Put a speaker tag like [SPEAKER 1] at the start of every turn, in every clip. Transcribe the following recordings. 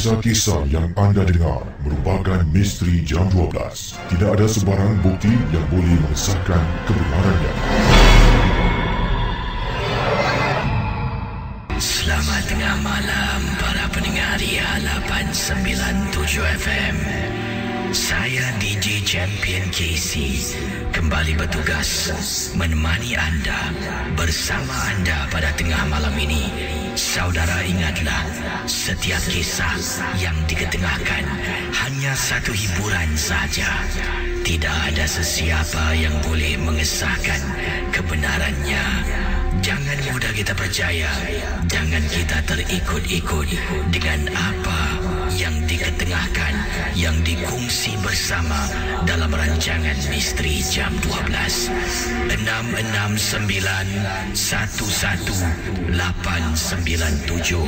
[SPEAKER 1] Kisah-kisah yang anda dengar merupakan misteri jam 12. Tidak ada sebarang bukti yang boleh mengesahkan kebenarannya.
[SPEAKER 2] Selamat tengah malam para pendengar Ria 897 FM. Saya DJ Champion KC kembali bertugas menemani anda bersama anda pada tengah malam ini. Saudara ingatlah, setiap kisah yang diketengahkan hanya satu hiburan saja. Tidak ada sesiapa yang boleh mengesahkan kebenarannya. Jangan mudah kita percaya. Jangan kita terikut-ikut dengan apa yang diketengahkan, yang dikongsi bersama dalam rancangan Misteri Jam 12. 669-11-897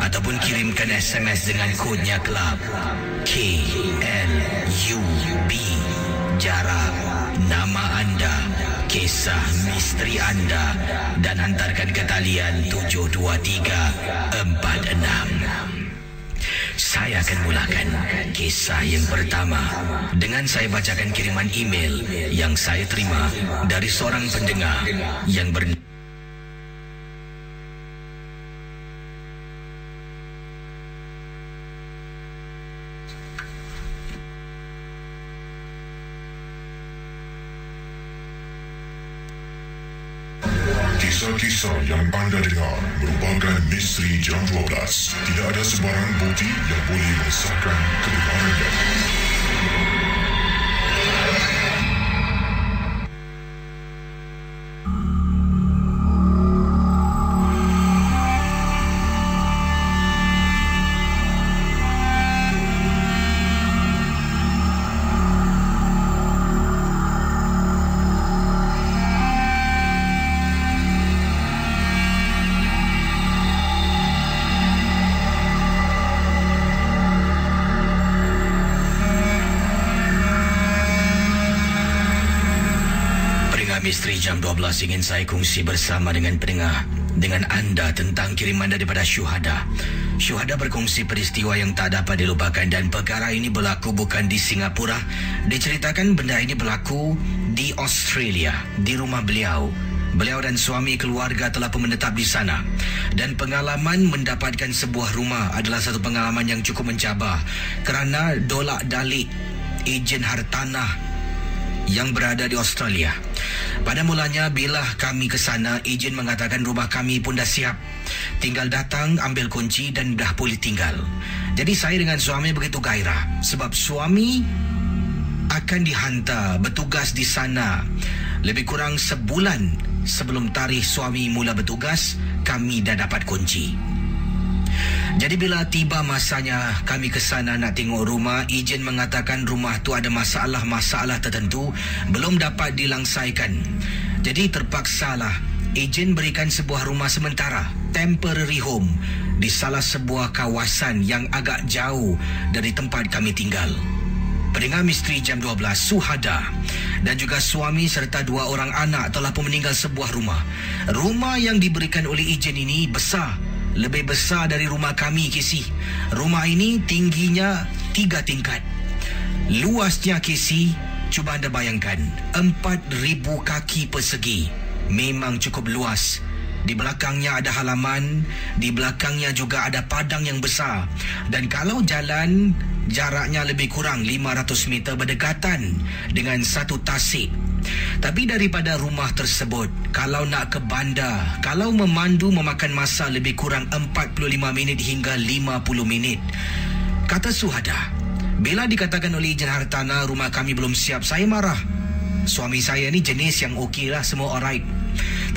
[SPEAKER 2] Ataupun kirimkan SMS dengan kodnya KLUB Jarak Nama anda Kisah misteri anda. Dan hantarkan ke talian 72346 saya akan mulakan kisah yang pertama dengan saya bacakan kiriman email yang saya terima dari seorang pendengar yang ber
[SPEAKER 1] Kisah-kisah yang anda dengar merupakan misteri jam 12. Tidak ada sebarang bukti yang boleh mengesahkan kebenarannya.
[SPEAKER 2] 12 ingin saya kongsi bersama dengan pendengar dengan anda tentang kiriman daripada Syuhada. Syuhada berkongsi peristiwa yang tak dapat dilupakan dan perkara ini berlaku bukan di Singapura. Diceritakan benda ini berlaku di Australia, di rumah beliau. Beliau dan suami keluarga telah menetap di sana dan pengalaman mendapatkan sebuah rumah adalah satu pengalaman yang cukup mencabar kerana dolak dalik ejen hartanah yang berada di Australia. Pada mulanya bila kami ke sana, ejen mengatakan rumah kami pun dah siap. Tinggal datang, ambil kunci dan dah boleh tinggal. Jadi saya dengan suami begitu gairah sebab suami akan dihantar bertugas di sana lebih kurang sebulan sebelum tarikh suami mula bertugas, kami dah dapat kunci. Jadi bila tiba masanya kami ke sana nak tengok rumah, ejen mengatakan rumah tu ada masalah-masalah tertentu belum dapat dilangsaikan. Jadi terpaksalah ejen berikan sebuah rumah sementara, temporary home di salah sebuah kawasan yang agak jauh dari tempat kami tinggal. Pendengar misteri jam 12 Suhada dan juga suami serta dua orang anak telah pun meninggal sebuah rumah. Rumah yang diberikan oleh ejen ini besar lebih besar dari rumah kami, Casey. Rumah ini tingginya tiga tingkat. Luasnya, Casey, cuba anda bayangkan. Empat ribu kaki persegi. Memang cukup luas. Di belakangnya ada halaman, di belakangnya juga ada padang yang besar. Dan kalau jalan, jaraknya lebih kurang 500 meter berdekatan dengan satu tasik tapi daripada rumah tersebut, kalau nak ke bandar, kalau memandu memakan masa lebih kurang 45 minit hingga 50 minit. Kata Suhada, bila dikatakan oleh ejen hartanah rumah kami belum siap, saya marah. Suami saya ni jenis yang okey lah, semua alright.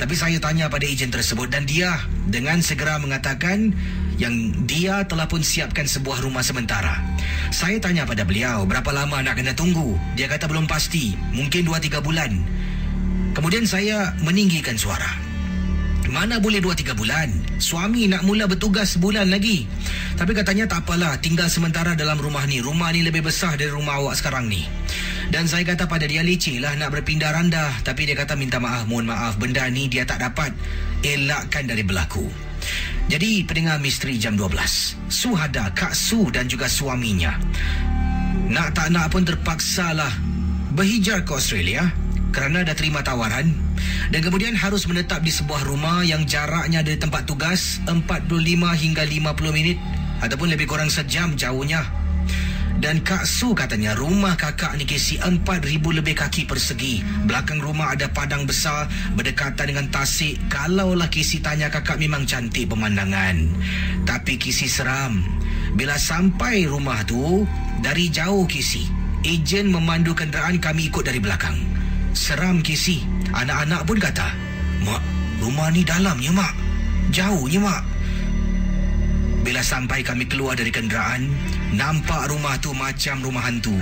[SPEAKER 2] Tapi saya tanya pada ejen tersebut dan dia dengan segera mengatakan yang dia telah pun siapkan sebuah rumah sementara. Saya tanya pada beliau berapa lama nak kena tunggu. Dia kata belum pasti, mungkin 2-3 bulan. Kemudian saya meninggikan suara. Mana boleh 2-3 bulan? Suami nak mula bertugas sebulan lagi. Tapi katanya tak apalah, tinggal sementara dalam rumah ni. Rumah ni lebih besar dari rumah awak sekarang ni. Dan saya kata pada dia licin lah nak berpindah randah. Tapi dia kata minta maaf, mohon maaf. Benda ni dia tak dapat elakkan dari berlaku. Jadi pendengar misteri jam 12 Suhada, Kak Su dan juga suaminya. Nak tak nak pun terpaksalah Berhijrah ke Australia Kerana dah terima tawaran Dan kemudian harus menetap di sebuah rumah Yang jaraknya dari tempat tugas 45 hingga 50 minit Ataupun lebih kurang sejam jauhnya dan Kak Su katanya rumah kakak ni kisi 4,000 lebih kaki persegi. Belakang rumah ada padang besar berdekatan dengan tasik. Kalaulah kisi tanya kakak memang cantik pemandangan. Tapi kisi seram. Bila sampai rumah tu, dari jauh kisi. Ejen memandu kenderaan kami ikut dari belakang. Seram kisi. Anak-anak pun kata, Mak, rumah ni dalamnya mak. Jauhnya mak. Bila sampai kami keluar dari kenderaan, nampak rumah tu macam rumah hantu.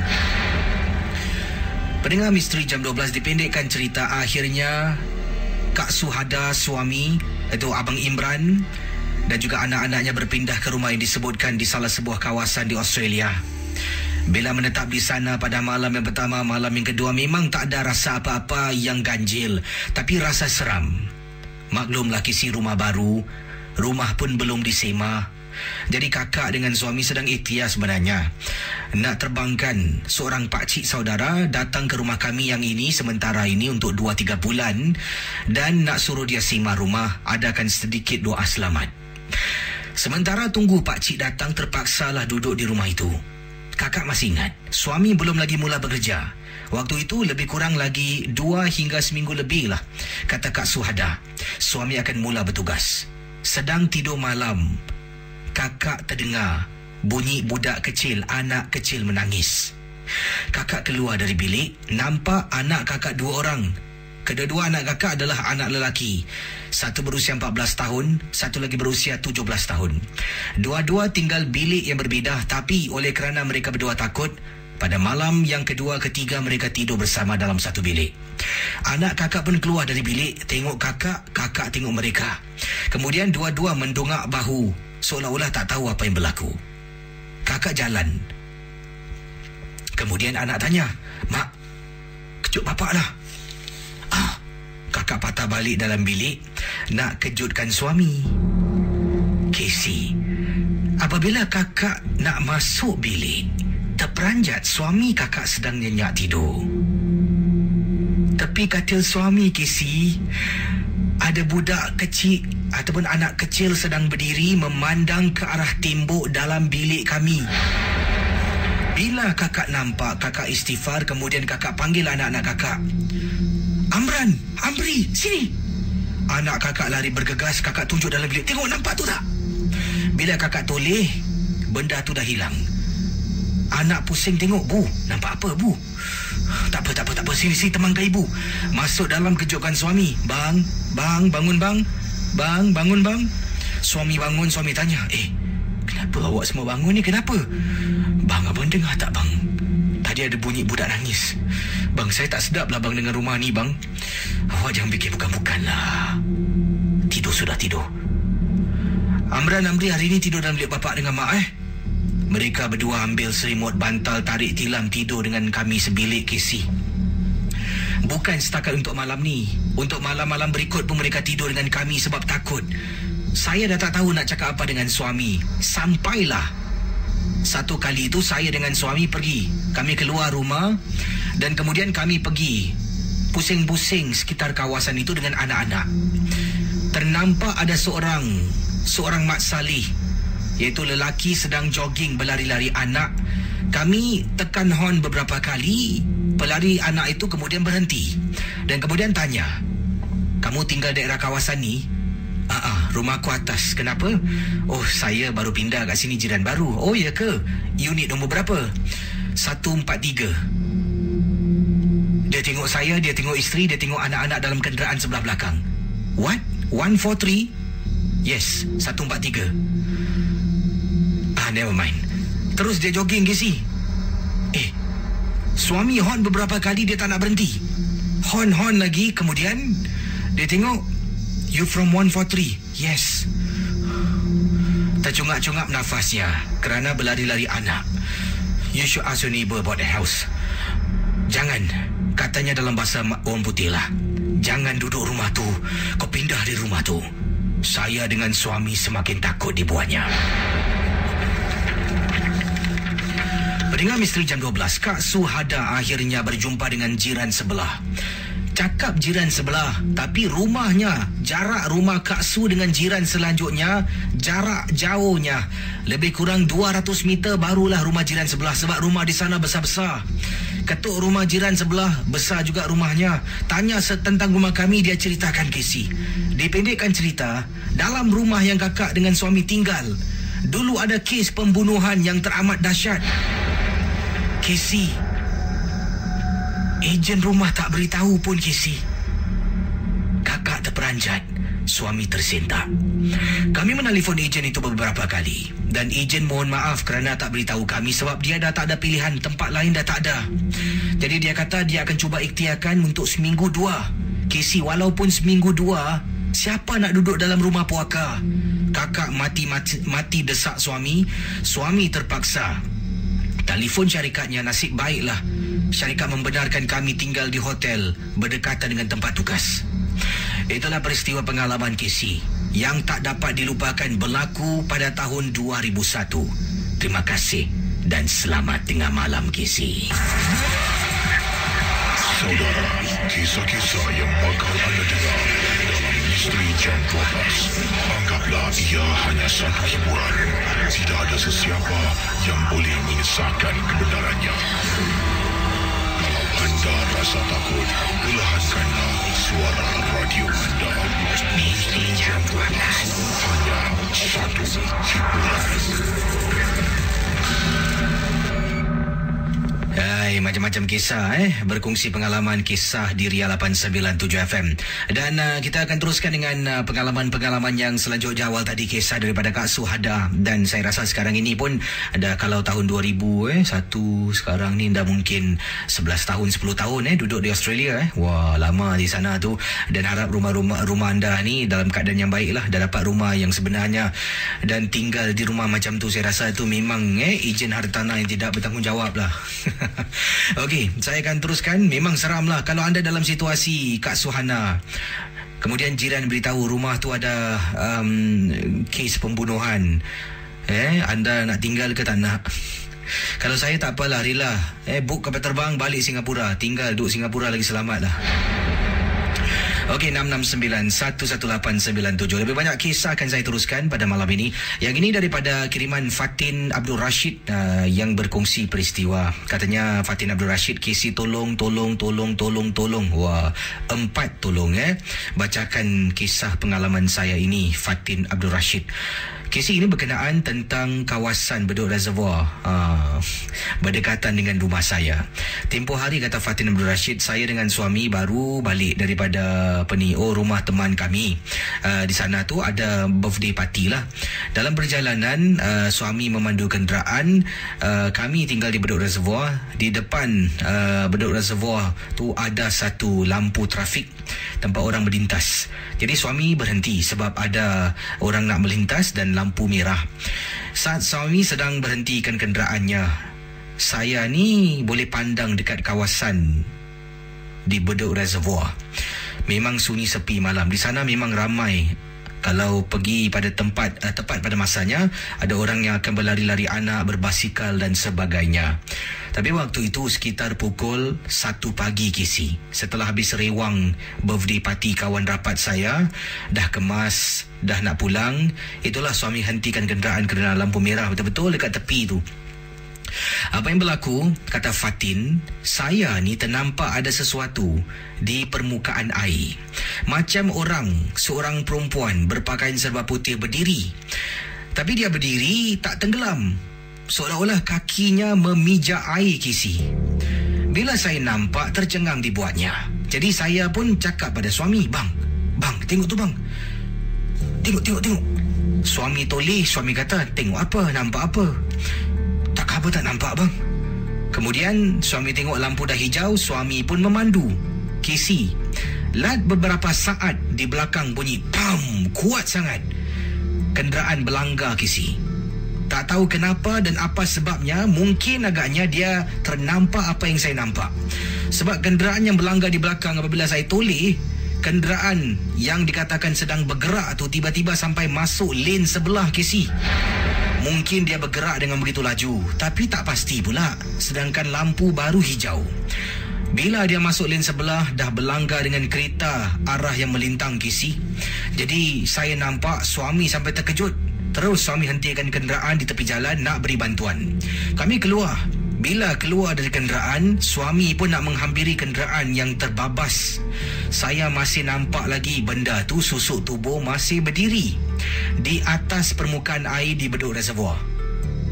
[SPEAKER 2] Pendengar misteri jam 12 dipendekkan cerita akhirnya Kak Suhada suami itu Abang Imran dan juga anak-anaknya berpindah ke rumah yang disebutkan di salah sebuah kawasan di Australia. Bila menetap di sana pada malam yang pertama, malam yang kedua memang tak ada rasa apa-apa yang ganjil, tapi rasa seram. Maklumlah kisi rumah baru, rumah pun belum disema, jadi kakak dengan suami sedang ikhtiar sebenarnya. Nak terbangkan seorang pakcik saudara datang ke rumah kami yang ini sementara ini untuk 2-3 bulan dan nak suruh dia sima rumah adakan sedikit doa selamat. Sementara tunggu pakcik datang terpaksalah duduk di rumah itu. Kakak masih ingat, suami belum lagi mula bekerja. Waktu itu lebih kurang lagi dua hingga seminggu lebih lah, kata Kak Suhada. Suami akan mula bertugas. Sedang tidur malam, kakak terdengar bunyi budak kecil, anak kecil menangis. Kakak keluar dari bilik, nampak anak kakak dua orang. Kedua-dua anak kakak adalah anak lelaki. Satu berusia 14 tahun, satu lagi berusia 17 tahun. Dua-dua tinggal bilik yang berbeza tapi oleh kerana mereka berdua takut, pada malam yang kedua ketiga mereka tidur bersama dalam satu bilik. Anak kakak pun keluar dari bilik, tengok kakak, kakak tengok mereka. Kemudian dua-dua mendongak bahu seolah-olah tak tahu apa yang berlaku. Kakak jalan. Kemudian anak tanya, Mak, kejut bapak lah. Ah, kakak patah balik dalam bilik nak kejutkan suami. Casey, apabila kakak nak masuk bilik, terperanjat suami kakak sedang nyenyak tidur. Tepi katil suami Casey, ada budak kecil ataupun anak kecil sedang berdiri memandang ke arah tembok dalam bilik kami. Bila kakak nampak kakak istighfar kemudian kakak panggil anak-anak kakak. Amran, Amri, sini. Anak kakak lari bergegas, kakak tunjuk dalam bilik. Tengok nampak tu tak? Bila kakak toleh, benda tu dah hilang. Anak pusing tengok, Bu. Nampak apa, Bu? Tak apa, tak apa, tak apa. Sini, sini teman ibu. Masuk dalam kejutkan suami. Bang, bang, bangun bang. Bang, bangun bang. Suami bangun, suami tanya. Eh, kenapa awak semua bangun ni? Kenapa? Bang, abang dengar tak bang? Tadi ada bunyi budak nangis. Bang, saya tak sedap lah bang dengan rumah ni bang. Awak jangan fikir bukan-bukan lah. Tidur sudah tidur. Amran Amri hari ini tidur dalam bilik bapak dengan mak eh. Mereka berdua ambil selimut bantal tarik tilam tidur dengan kami sebilik kisi. Bukan setakat untuk malam ni. Untuk malam-malam berikut pun mereka tidur dengan kami sebab takut. Saya dah tak tahu nak cakap apa dengan suami. Sampailah. Satu kali itu saya dengan suami pergi. Kami keluar rumah dan kemudian kami pergi. Pusing-pusing sekitar kawasan itu dengan anak-anak. Ternampak ada seorang, seorang mak salih. Iaitu lelaki sedang jogging berlari-lari anak. Kami tekan horn beberapa kali pelari anak itu kemudian berhenti dan kemudian tanya, "Kamu tinggal daerah kawasan ni?" "Ah, ah rumahku atas. Kenapa?" "Oh, saya baru pindah kat sini jiran baru." "Oh, ya ke? Unit nombor berapa?" "143." Dia tengok saya, dia tengok isteri, dia tengok anak-anak dalam kenderaan sebelah belakang. "What? 143?" "Yes, 143." "Ah, never mind." Terus dia jogging ke si. Eh, Suami hon beberapa kali dia tak nak berhenti. Hon-hon lagi kemudian dia tengok you from 143. Yes. Tercungap-cungap nafasnya kerana berlari-lari anak. You should ask your neighbor about the house. Jangan. Katanya dalam bahasa orang putih lah. Jangan duduk rumah tu. Kau pindah di rumah tu. saya dengan suami semakin takut dibuatnya. Pendengar misteri jam 12, Kak Suhada akhirnya berjumpa dengan jiran sebelah. Cakap jiran sebelah, tapi rumahnya, jarak rumah Kak Su dengan jiran selanjutnya, jarak jauhnya. Lebih kurang 200 meter barulah rumah jiran sebelah sebab rumah di sana besar-besar. Ketuk rumah jiran sebelah, besar juga rumahnya. Tanya tentang rumah kami, dia ceritakan Casey. Dipendekkan cerita, dalam rumah yang kakak dengan suami tinggal, dulu ada kes pembunuhan yang teramat dahsyat. Casey. Ejen rumah tak beritahu pun Casey. Kakak terperanjat. Suami tersentak. Kami menelpon ejen itu beberapa kali. Dan ejen mohon maaf kerana tak beritahu kami sebab dia dah tak ada pilihan. Tempat lain dah tak ada. Jadi dia kata dia akan cuba ikhtiarkan untuk seminggu dua. Casey, walaupun seminggu dua, siapa nak duduk dalam rumah puaka? Kakak mati-mati mati desak suami. Suami terpaksa Telefon syarikatnya nasib baiklah. Syarikat membenarkan kami tinggal di hotel berdekatan dengan tempat tugas. Itulah peristiwa pengalaman Casey yang tak dapat dilupakan berlaku pada tahun 2001. Terima kasih dan selamat tengah malam Casey.
[SPEAKER 1] Saudara, kisah-kisah yang bakal anda dengar dalam Misteri Jam 12. Anggaplah ia hanya satu hiburan. Tidak ada sesiapa yang boleh mengesahkan kebenarannya. Kalau anda rasa takut, perlahankanlah suara radio anda. Misteri Jam 12. Hanya satu hiburan.
[SPEAKER 2] Hai, macam-macam kisah eh berkongsi pengalaman kisah di Ria 897 FM. Dan uh, kita akan teruskan dengan uh, pengalaman-pengalaman yang selanjutnya awal tadi kisah daripada Kak Suhada dan saya rasa sekarang ini pun ada kalau tahun 2000 eh satu sekarang ni dah mungkin 11 tahun 10 tahun eh duduk di Australia eh. Wah, lama di sana tu dan harap rumah-rumah rumah anda ni dalam keadaan yang baik lah dah dapat rumah yang sebenarnya dan tinggal di rumah macam tu saya rasa itu memang eh ejen hartanah yang tidak bertanggungjawab lah. Okey, saya akan teruskan. Memang seram lah kalau anda dalam situasi Kak Suhana. Kemudian jiran beritahu rumah tu ada um, kes pembunuhan. Eh, anda nak tinggal ke tak nak? Kalau saya tak apalah, rela. Eh, book kapal terbang balik Singapura. Tinggal duduk Singapura lagi selamat lah. Okey 669-11897 Lebih banyak kisah akan saya teruskan pada malam ini. Yang ini daripada kiriman Fatin Abdul Rashid uh, Yang berkongsi peristiwa. Katanya Fatin Abdul Rashid Kisi tolong, tolong, tolong, tolong, tolong. Wah, empat tolong eh. Bacakan kisah pengalaman saya ini Fatin Abdul Rashid Kisah ini berkenaan tentang kawasan Bedok Reservoir uh, berdekatan dengan rumah saya. Tempoh hari kata Fatin Abdul Rashid, saya dengan suami baru balik daripada apa ni, oh rumah teman kami. Uh, di sana tu ada birthday party lah. Dalam perjalanan uh, suami memandu kenderaan, uh, kami tinggal di Bedok Reservoir. Di depan uh, Bedok Reservoir tu ada satu lampu trafik tempat orang berlintas. Jadi suami berhenti sebab ada orang nak melintas dan lampu merah. Saat suami sedang berhentikan kenderaannya, saya ni boleh pandang dekat kawasan di Bedok Reservoir. Memang sunyi sepi malam. Di sana memang ramai kalau pergi pada tempat uh, tepat pada masanya ada orang yang akan berlari-lari anak berbasikal dan sebagainya. Tapi waktu itu sekitar pukul 1 pagi kisi setelah habis rewang birthday party kawan rapat saya dah kemas dah nak pulang itulah suami hentikan kenderaan kerana lampu merah betul-betul dekat tepi tu apa yang berlaku, kata Fatin, saya ni ternampak ada sesuatu di permukaan air. Macam orang, seorang perempuan berpakaian serba putih berdiri. Tapi dia berdiri tak tenggelam. Seolah-olah kakinya memijak air kisi. Bila saya nampak tercengang dibuatnya. Jadi saya pun cakap pada suami, bang, bang, tengok tu bang. Tengok, tengok, tengok. Suami toleh, suami kata, tengok apa, nampak apa. Tak apa tak nampak bang. Kemudian suami tengok lampu dah hijau, suami pun memandu. Casey. Lat beberapa saat di belakang bunyi pam kuat sangat. Kenderaan berlanggar Casey. Tak tahu kenapa dan apa sebabnya, mungkin agaknya dia ternampak apa yang saya nampak. Sebab kenderaan yang berlanggar di belakang apabila saya toleh, kenderaan yang dikatakan sedang bergerak tu tiba-tiba sampai masuk lane sebelah Casey. Mungkin dia bergerak dengan begitu laju, tapi tak pasti pula. Sedangkan lampu baru hijau. Bila dia masuk lane sebelah, dah berlanggar dengan kereta arah yang melintang kisi. Jadi, saya nampak suami sampai terkejut. Terus suami hentikan kenderaan di tepi jalan nak beri bantuan. Kami keluar. Bila keluar dari kenderaan, suami pun nak menghampiri kenderaan yang terbabas. Saya masih nampak lagi benda tu susuk tubuh masih berdiri di atas permukaan air di beduk reservoir.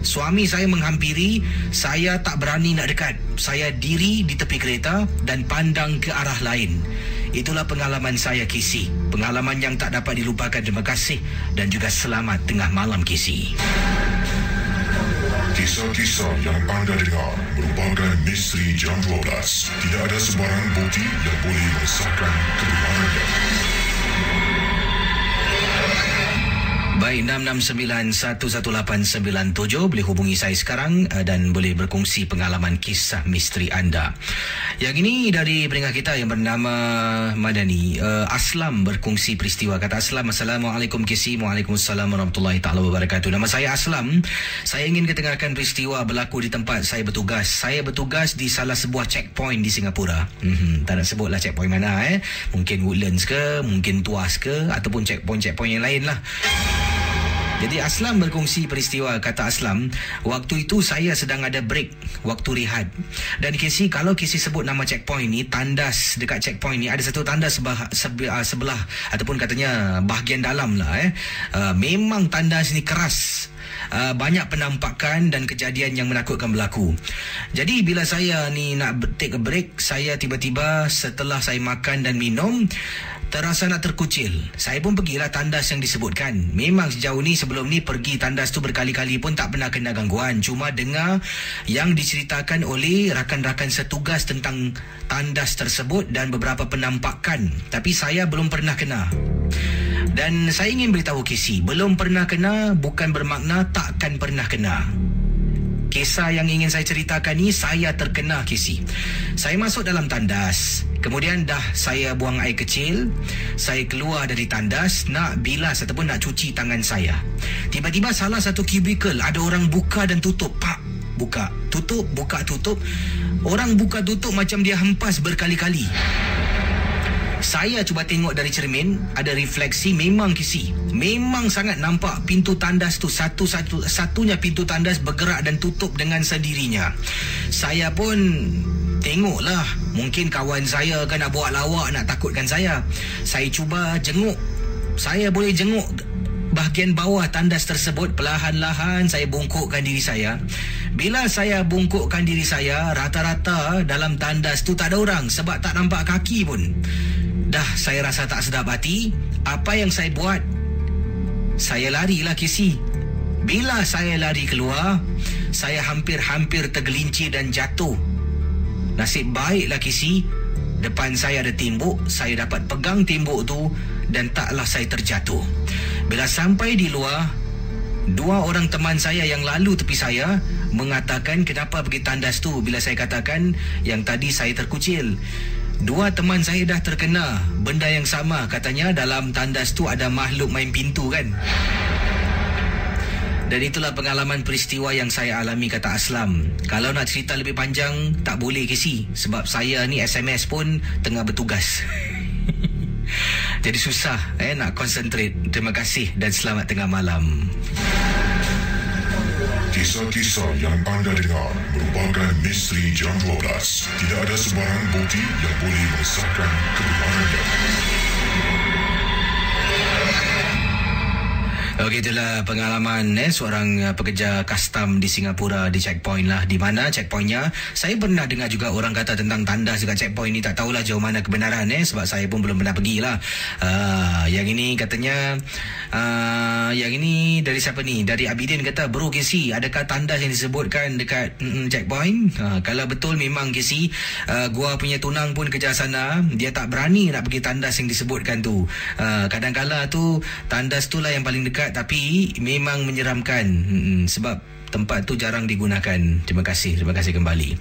[SPEAKER 2] Suami saya menghampiri, saya tak berani nak dekat. Saya diri di tepi kereta dan pandang ke arah lain. Itulah pengalaman saya Kisi. Pengalaman yang tak dapat dilupakan. Terima kasih dan juga selamat tengah malam Kisi.
[SPEAKER 1] Kisah-kisah yang anda dengar merupakan misteri jam 12. Tidak ada sebarang bukti yang boleh mengesahkan kebenarannya.
[SPEAKER 2] Baik 669-11897 boleh hubungi saya sekarang uh, dan boleh berkongsi pengalaman kisah misteri anda. Yang ini dari pendengar kita yang bernama Madani. Uh, Aslam berkongsi peristiwa. Kata Aslam, Assalamualaikum Kisi. Waalaikumsalam warahmatullahi taala wabarakatuh. Nama saya Aslam. Saya ingin ketengahkan peristiwa berlaku di tempat saya bertugas. Saya bertugas di salah sebuah checkpoint di Singapura. Hmm, tak nak sebutlah checkpoint mana eh. Mungkin Woodlands ke, mungkin Tuas ke ataupun checkpoint-checkpoint yang lain lah. Jadi Aslam berkongsi peristiwa kata Aslam, waktu itu saya sedang ada break waktu rehat. Dan Kisi kalau Kisi sebut nama checkpoint ni, tandas dekat checkpoint ni ada satu tandas sebelah, sebelah, sebelah ataupun katanya bahagian dalam lah eh. Uh, memang tandas ni keras. Uh, banyak penampakan dan kejadian yang menakutkan berlaku. Jadi bila saya ni nak take a break, saya tiba-tiba setelah saya makan dan minum, terasa nak terkucil. Saya pun pergilah tandas yang disebutkan. Memang sejauh ni sebelum ni pergi tandas tu berkali-kali pun tak pernah kena gangguan. Cuma dengar yang diceritakan oleh rakan-rakan setugas tentang tandas tersebut dan beberapa penampakan. Tapi saya belum pernah kena. Dan saya ingin beritahu Casey, belum pernah kena bukan bermakna takkan pernah kena. Kisah yang ingin saya ceritakan ni saya terkena Casey. Saya masuk dalam tandas. Kemudian dah saya buang air kecil. Saya keluar dari tandas nak bilas ataupun nak cuci tangan saya. Tiba-tiba salah satu kubikel ada orang buka dan tutup. Pak, buka, tutup, buka, tutup. Orang buka tutup macam dia hempas berkali-kali. Saya cuba tengok dari cermin Ada refleksi Memang kisi. Memang sangat nampak Pintu tandas tu Satu-satu Satunya pintu tandas Bergerak dan tutup Dengan sendirinya. Saya pun Tengoklah Mungkin kawan saya kan Nak buat lawak Nak takutkan saya. Saya cuba jenguk. Saya boleh jenguk Bahagian bawah tandas tersebut Perlahan-lahan Saya bungkukkan diri saya. Bila saya bungkukkan diri saya Rata-rata Dalam tandas tu Tak ada orang Sebab tak nampak kaki pun Dah saya rasa tak sedap hati Apa yang saya buat? Saya larilah kisi Bila saya lari keluar Saya hampir-hampir tergelincir dan jatuh. Nasib baiklah kisi Depan saya ada timbuk Saya dapat pegang timbuk tu Dan taklah saya terjatuh. Bila sampai di luar Dua orang teman saya yang lalu tepi saya Mengatakan kenapa pergi tandas tu? Bila saya katakan Yang tadi saya terkucil Dua teman saya dah terkena benda yang sama katanya dalam tandas tu ada makhluk main pintu kan. Dan itulah pengalaman peristiwa yang saya alami kata Aslam. Kalau nak cerita lebih panjang tak boleh kesi sebab saya ni SMS pun tengah bertugas. Jadi susah eh nak concentrate. Terima kasih dan selamat tengah malam.
[SPEAKER 1] Kisah-kisah yang anda dengar merupakan misteri jam 12. Tidak ada sebarang bukti yang boleh mengesahkan kebenarannya.
[SPEAKER 2] Okey itulah pengalaman eh seorang uh, pekerja custom di Singapura di checkpoint lah. Di mana checkpointnya? Saya pernah dengar juga orang kata tentang tandas dekat checkpoint ni. Tak tahulah jauh mana kebenaran eh sebab saya pun belum pernah pergi lah. Uh, yang ini katanya uh, yang ini dari siapa ni? Dari Abidin kata bro Casey adakah tandas yang disebutkan dekat mm, checkpoint? Uh, kalau betul memang Casey uh, gua punya tunang pun kerja sana. Dia tak berani nak pergi tandas yang disebutkan tu. Uh, kadang-kala tu tandas tu lah yang paling dekat tapi memang menyeramkan hmm, sebab tempat tu jarang digunakan. Terima kasih. Terima kasih kembali.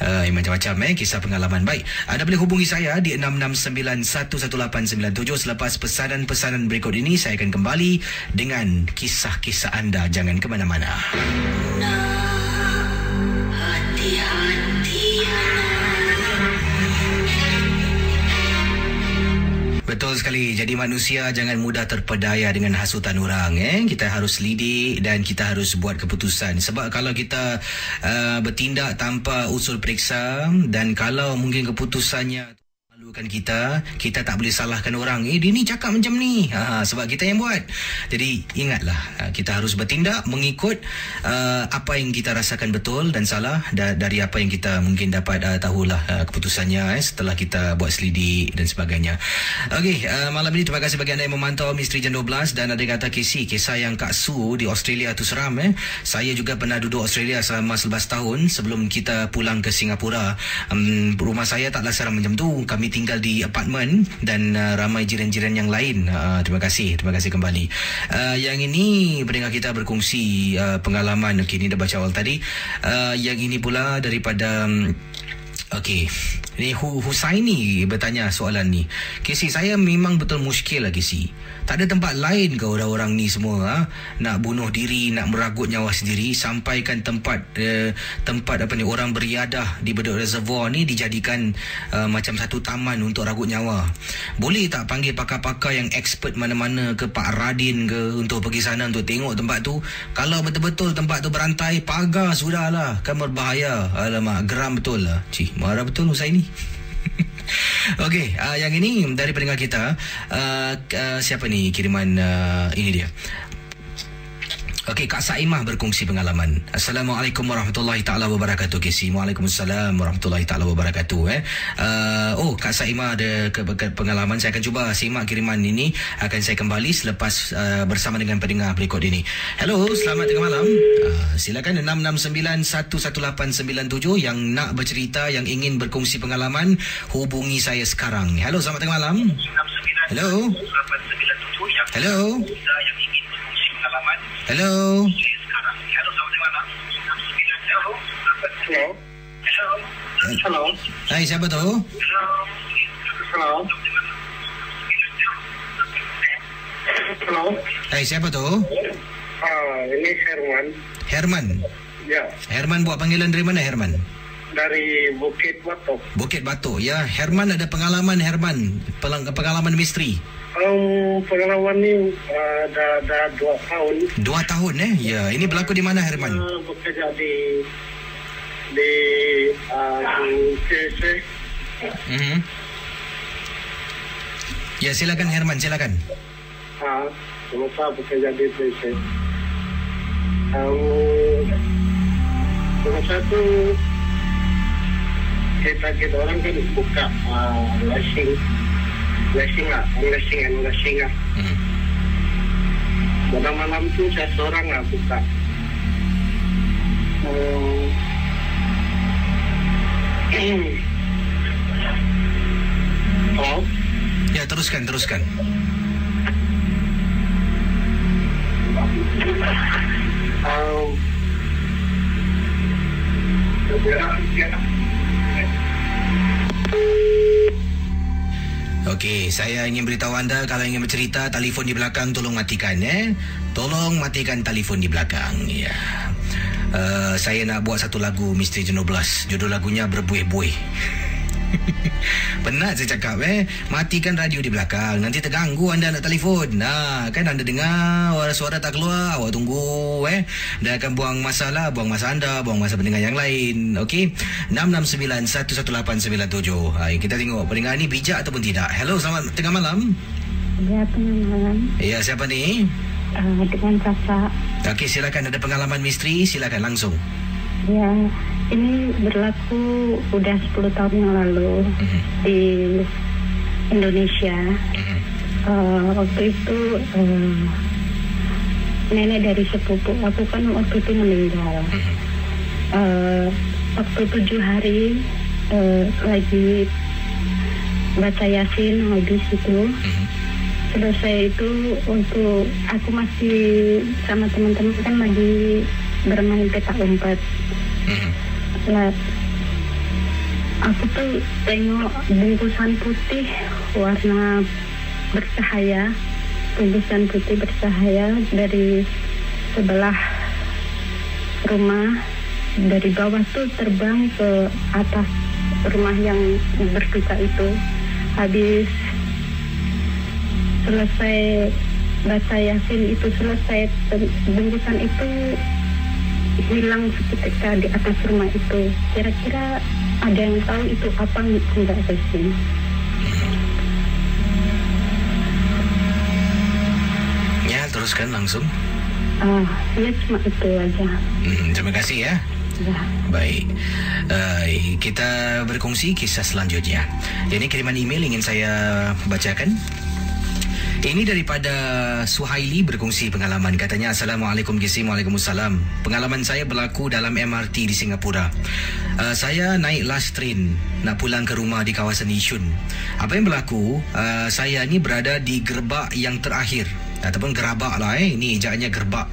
[SPEAKER 2] Uh, macam-macam eh kisah pengalaman. Baik, anda boleh hubungi saya di 66911897 selepas pesanan-pesanan berikut ini saya akan kembali dengan kisah-kisah anda. Jangan ke mana-mana. Betul sekali. Jadi manusia jangan mudah terpedaya dengan hasutan orang. Eh? Kita harus lidik dan kita harus buat keputusan. Sebab kalau kita uh, bertindak tanpa usul periksa dan kalau mungkin keputusannya malukan kita kita tak boleh salahkan orang. Eh dia ni cakap macam ni. Ha, sebab kita yang buat. Jadi ingatlah ha, kita harus bertindak mengikut uh, apa yang kita rasakan betul dan salah da- dari apa yang kita mungkin dapat uh, tahulah uh, keputusannya eh, setelah kita buat selidik dan sebagainya. Okey, uh, malam ini terima kasih bagi anda yang memantau Misteri Jam 12 dan ada kata KC kisah yang Kak Su di Australia tu seram eh. saya juga pernah duduk Australia selama 11 tahun sebelum kita pulang ke Singapura. Um, rumah saya taklah seram macam tu. Kami tinggal di apartmen dan uh, ramai jiran-jiran yang lain. Uh, terima kasih, terima kasih kembali. Uh, yang ini pendengar kita berkongsi uh, pengalaman. Okey, ini dah baca awal tadi. Uh, yang ini pula daripada um, Okey. Ni Husaini bertanya soalan ni. Kesi saya memang betul muskil lah Kesi. Tak ada tempat lain ke orang-orang ni semua ha? nak bunuh diri, nak meragut nyawa sendiri sampaikan tempat eh, tempat apa ni orang beriadah di Bedok Reservoir ni dijadikan uh, macam satu taman untuk ragut nyawa. Boleh tak panggil pakar-pakar yang expert mana-mana ke Pak Radin ke untuk pergi sana untuk tengok tempat tu? Kalau betul-betul tempat tu berantai, pagar sudahlah. Kan berbahaya. Alamak, geram betul lah. Cik, marah betul Husaini. Okey, uh, yang ini dari pendengar kita. Uh, uh, siapa ni kiriman uh, ini dia? Okey, Kak Saimah berkongsi pengalaman. Assalamualaikum warahmatullahi taala wabarakatuh. Kisi. Waalaikumsalam warahmatullahi taala wabarakatuh eh. Uh, oh, Kak Saimah ada ke- ke- pengalaman. Saya akan cuba simak kiriman ini akan saya kembali selepas uh, bersama dengan pendengar berikut ini. Hello, selamat tengah malam. Uh, silakan 66911897 yang nak bercerita yang ingin berkongsi pengalaman hubungi saya sekarang. Hello, selamat tengah malam. Hello. Hello. Hello.
[SPEAKER 3] Hello. Hello.
[SPEAKER 2] Hai, siapa tu?
[SPEAKER 3] Hello. Hello.
[SPEAKER 2] Hai, siapa tu?
[SPEAKER 3] Ah, ini Herman.
[SPEAKER 2] Herman.
[SPEAKER 3] Ya,
[SPEAKER 2] Herman buat panggilan dari mana Herman?
[SPEAKER 3] dari Bukit Batok.
[SPEAKER 2] Bukit Batu. Ya, Herman ada pengalaman Herman, pengalaman misteri.
[SPEAKER 3] Um, pengalaman ni uh, dah, dah dua tahun.
[SPEAKER 2] Dua tahun eh? Ya, ini berlaku di mana Herman?
[SPEAKER 3] Uh, bekerja di di uh, CC.
[SPEAKER 2] Mhm. Ya, silakan Herman, silakan.
[SPEAKER 3] Ah, semasa bekerja di CC. Um, semasa tu kita kita orang kan buka uh, lashing lashing lah, lashing and lashing lah.
[SPEAKER 2] Mhm.
[SPEAKER 3] Pada malam tu saya seorang lah buka. Hmm. Oh,
[SPEAKER 2] Ya, teruskan, teruskan.
[SPEAKER 3] um,
[SPEAKER 2] Okey, saya ingin beritahu anda kalau ingin bercerita telefon di belakang tolong matikan eh. Tolong matikan telefon di belakang. Ya. Uh, saya nak buat satu lagu Misteri Jenoblas. Judul lagunya Berbuih-buih. Penat saya cakap eh? Matikan radio di belakang. Nanti terganggu anda nak telefon. Nah kan anda dengar Suara tak keluar Awak tunggu eh? Dan akan buang masa lah Buang masa anda Buang masa pendengar yang lain. Okey? 669-11897 ha, Kita tengok pendengar ni bijak ataupun tidak. Hello selamat tengah malam.
[SPEAKER 4] Ya, tengah malam.
[SPEAKER 2] Ya siapa ni?
[SPEAKER 4] Uh, dengan kakak.
[SPEAKER 2] Okey silakan. Ada pengalaman misteri? Silakan langsung.
[SPEAKER 4] Ya, ini berlaku udah 10 tahun yang lalu di Indonesia. Uh, waktu itu uh, nenek dari sepupu aku kan waktu itu meninggal. Uh, waktu tujuh hari uh, lagi baca yasin habis itu selesai itu untuk aku masih sama teman-teman kan lagi bermain petak umpet. Lah, aku tuh tengok bungkusan putih warna bercahaya, bungkusan putih bercahaya dari sebelah rumah dari bawah tuh terbang ke atas rumah yang berduka itu. Habis selesai baca yasin itu selesai bungkusan itu hilang seketika di atas rumah itu. Kira-kira ada yang tahu itu apa enggak sih?
[SPEAKER 2] Ya, teruskan langsung.
[SPEAKER 4] Ah, ya cuma itu aja.
[SPEAKER 2] Hmm, terima kasih ya.
[SPEAKER 4] Ya.
[SPEAKER 2] Baik, uh, kita berkongsi kisah selanjutnya. Ini kiriman email ingin saya bacakan. Ini daripada Suhaili berkongsi pengalaman. Katanya, Assalamualaikum Gisim, Waalaikumsalam. Pengalaman saya berlaku dalam MRT di Singapura. Uh, saya naik last train nak pulang ke rumah di kawasan Yishun. Apa yang berlaku, uh, saya ni berada di gerbak yang terakhir ataupun gerabak lah eh. Ini ejaannya gerbak.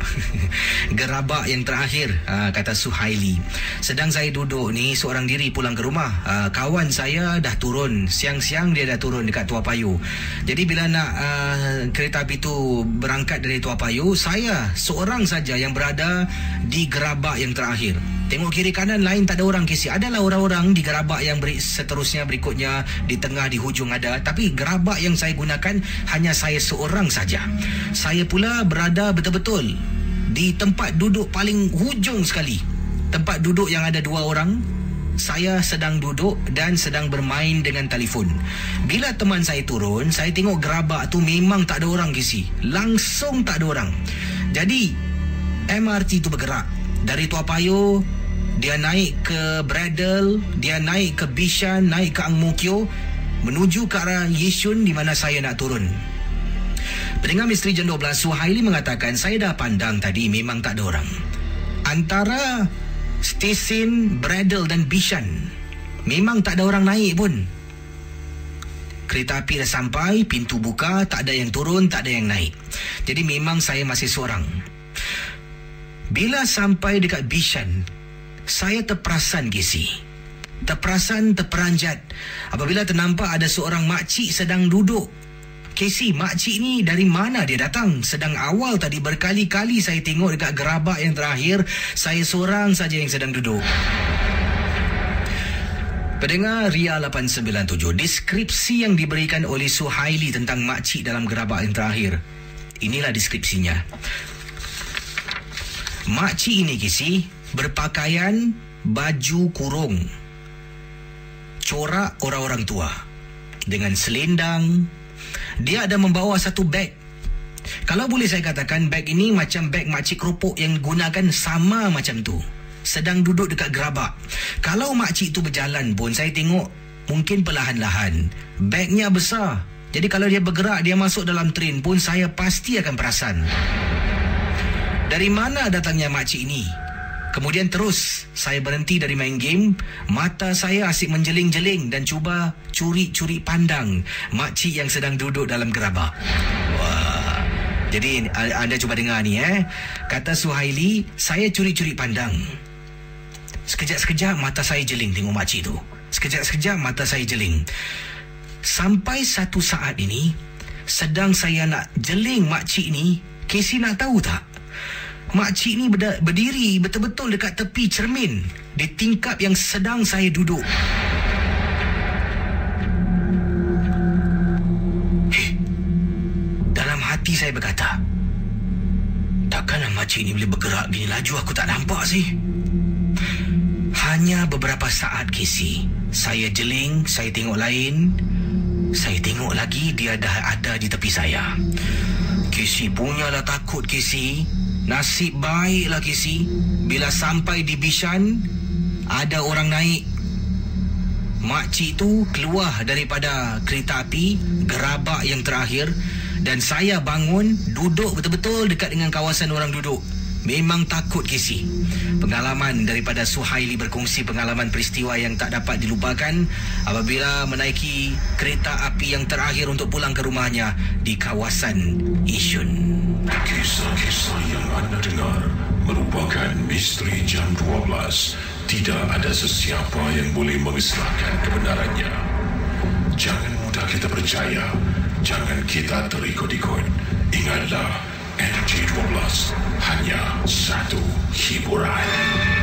[SPEAKER 2] Gerabak yang terakhir uh, kata Suhaili. Sedang saya duduk ni seorang diri pulang ke rumah. Uh, kawan saya dah turun. Siang-siang dia dah turun dekat Tua Payoh jadi bila nak uh, kereta api tu berangkat dari Tua Payoh saya seorang saja yang berada di gerabak yang terakhir Tengok kiri kanan lain tak ada orang kisi. Adalah orang-orang di gerabak yang beri, seterusnya berikutnya di tengah di hujung ada. Tapi gerabak yang saya gunakan hanya saya seorang saja. Saya pula berada betul-betul di tempat duduk paling hujung sekali. Tempat duduk yang ada dua orang. Saya sedang duduk dan sedang bermain dengan telefon. Bila teman saya turun, saya tengok gerabak tu memang tak ada orang kisi. Langsung tak ada orang. Jadi MRT tu bergerak dari Tua Payoh dia naik ke Bradle, dia naik ke Bishan, naik ke Ang Mo Kio menuju ke arah Yishun di mana saya nak turun. Pendengar Misteri Jam 12 Suhaili mengatakan saya dah pandang tadi memang tak ada orang. Antara stesen Bradle dan Bishan memang tak ada orang naik pun. Kereta api dah sampai, pintu buka, tak ada yang turun, tak ada yang naik. Jadi memang saya masih seorang. Bila sampai dekat Bishan, saya terperasan Gisi. Terperasan, terperanjat. Apabila ternampak ada seorang makcik sedang duduk. Casey, makcik ni dari mana dia datang? Sedang awal tadi berkali-kali saya tengok dekat gerabak yang terakhir, saya seorang saja yang sedang duduk. Pendengar Ria 897, deskripsi yang diberikan oleh Suhaili tentang makcik dalam gerabak yang terakhir. Inilah deskripsinya. Makcik ini kisi berpakaian baju kurung. Corak orang-orang tua. Dengan selendang. Dia ada membawa satu beg. Kalau boleh saya katakan beg ini macam beg makcik keropok yang gunakan sama macam tu. Sedang duduk dekat gerabak. Kalau makcik tu berjalan pun saya tengok mungkin perlahan-lahan. Begnya besar. Jadi kalau dia bergerak, dia masuk dalam train pun saya pasti akan perasan. Dari mana datangnya makcik ini? Kemudian terus saya berhenti dari main game, mata saya asyik menjeling-jeling dan cuba curi-curi pandang makcik yang sedang duduk dalam gerabak. Wah. Jadi anda cuba dengar ni eh. Kata Suhaili, saya curi-curi pandang. Sekejap-sekejap mata saya jeling tengok makcik tu. Sekejap-sekejap mata saya jeling. Sampai satu saat ini, sedang saya nak jeling makcik ni, Casey nak tahu tak? Makcik ni berdiri betul-betul dekat tepi cermin di tingkap yang sedang saya duduk. Dalam hati saya berkata, takkanlah makcik ni boleh bergerak gini laju aku tak nampak sih. Hanya beberapa saat Casey, saya jeling, saya tengok lain, saya tengok lagi dia dah ada di tepi saya. Casey punyalah takut Casey. Nasib baiklah Casey. Bila sampai di Bishan, ada orang naik. Makcik tu keluar daripada kereta api, gerabak yang terakhir dan saya bangun duduk betul-betul dekat dengan kawasan orang duduk. Memang takut Casey. Pengalaman daripada Suhaili berkongsi pengalaman peristiwa yang tak dapat dilupakan apabila menaiki kereta api yang terakhir untuk pulang ke rumahnya di kawasan Isyun.
[SPEAKER 1] Kisah-kisah yang anda dengar merupakan misteri jam 12. Tidak ada sesiapa yang boleh mengesahkan kebenarannya. Jangan mudah kita percaya. Jangan kita terikut-ikut. Ingatlah, Energy 12 hanya satu hiburan.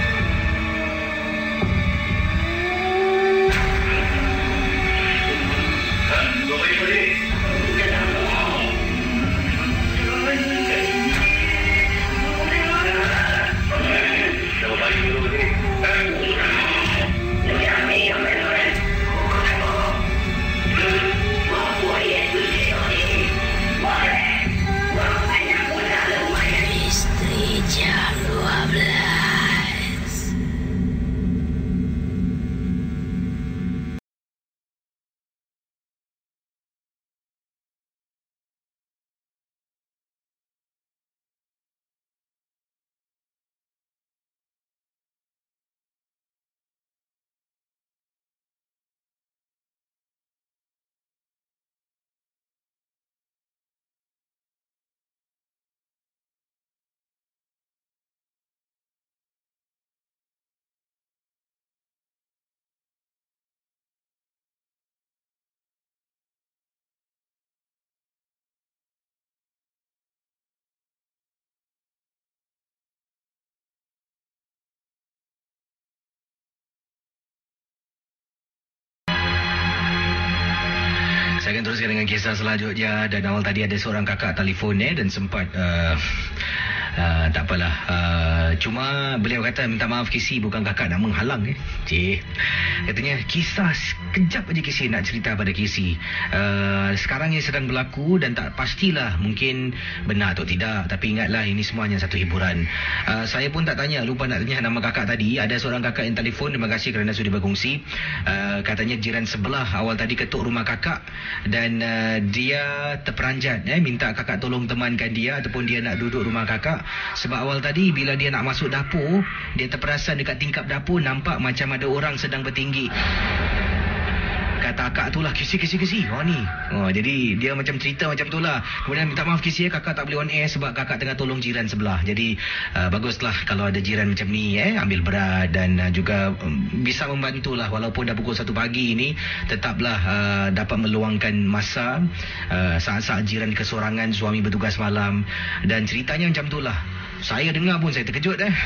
[SPEAKER 2] Kisah selanjutnya. Dan awal tadi ada seorang kakak telefon eh dan sempat uh, uh, tak apalah uh, cuma beliau kata minta maaf Kisi bukan kakak nak menghalang eh. Cik. Katanya kisah sekejap aja Kisi nak cerita pada Kisi. Uh, sekarang ini sedang berlaku dan tak pastilah mungkin benar atau tidak tapi ingatlah ini semua hanya satu hiburan. Uh, saya pun tak tanya lupa nak tanya nama kakak tadi ada seorang kakak yang telefon terima kasih kerana sudah berkongsi. Uh, katanya jiran sebelah awal tadi ketuk rumah kakak dan uh, dia terperanjat eh minta kakak tolong temankan dia ataupun dia nak duduk rumah kakak sebab awal tadi bila dia nak masuk dapur dia terperasan dekat tingkap dapur nampak macam ada orang sedang bertinggi kata akak tu lah kisi kisi kisi. Oh ni. Oh, jadi dia macam cerita macam tu lah. Kemudian minta maaf kisi ya kakak tak boleh on air sebab kakak tengah tolong jiran sebelah. Jadi uh, baguslah kalau ada jiran macam ni eh ambil berat dan uh, juga um, bisa membantu lah. Walaupun dah pukul 1 pagi ni tetaplah uh, dapat meluangkan masa uh, saat-saat jiran kesorangan suami bertugas malam. Dan ceritanya macam tu lah. Saya dengar pun saya terkejut eh.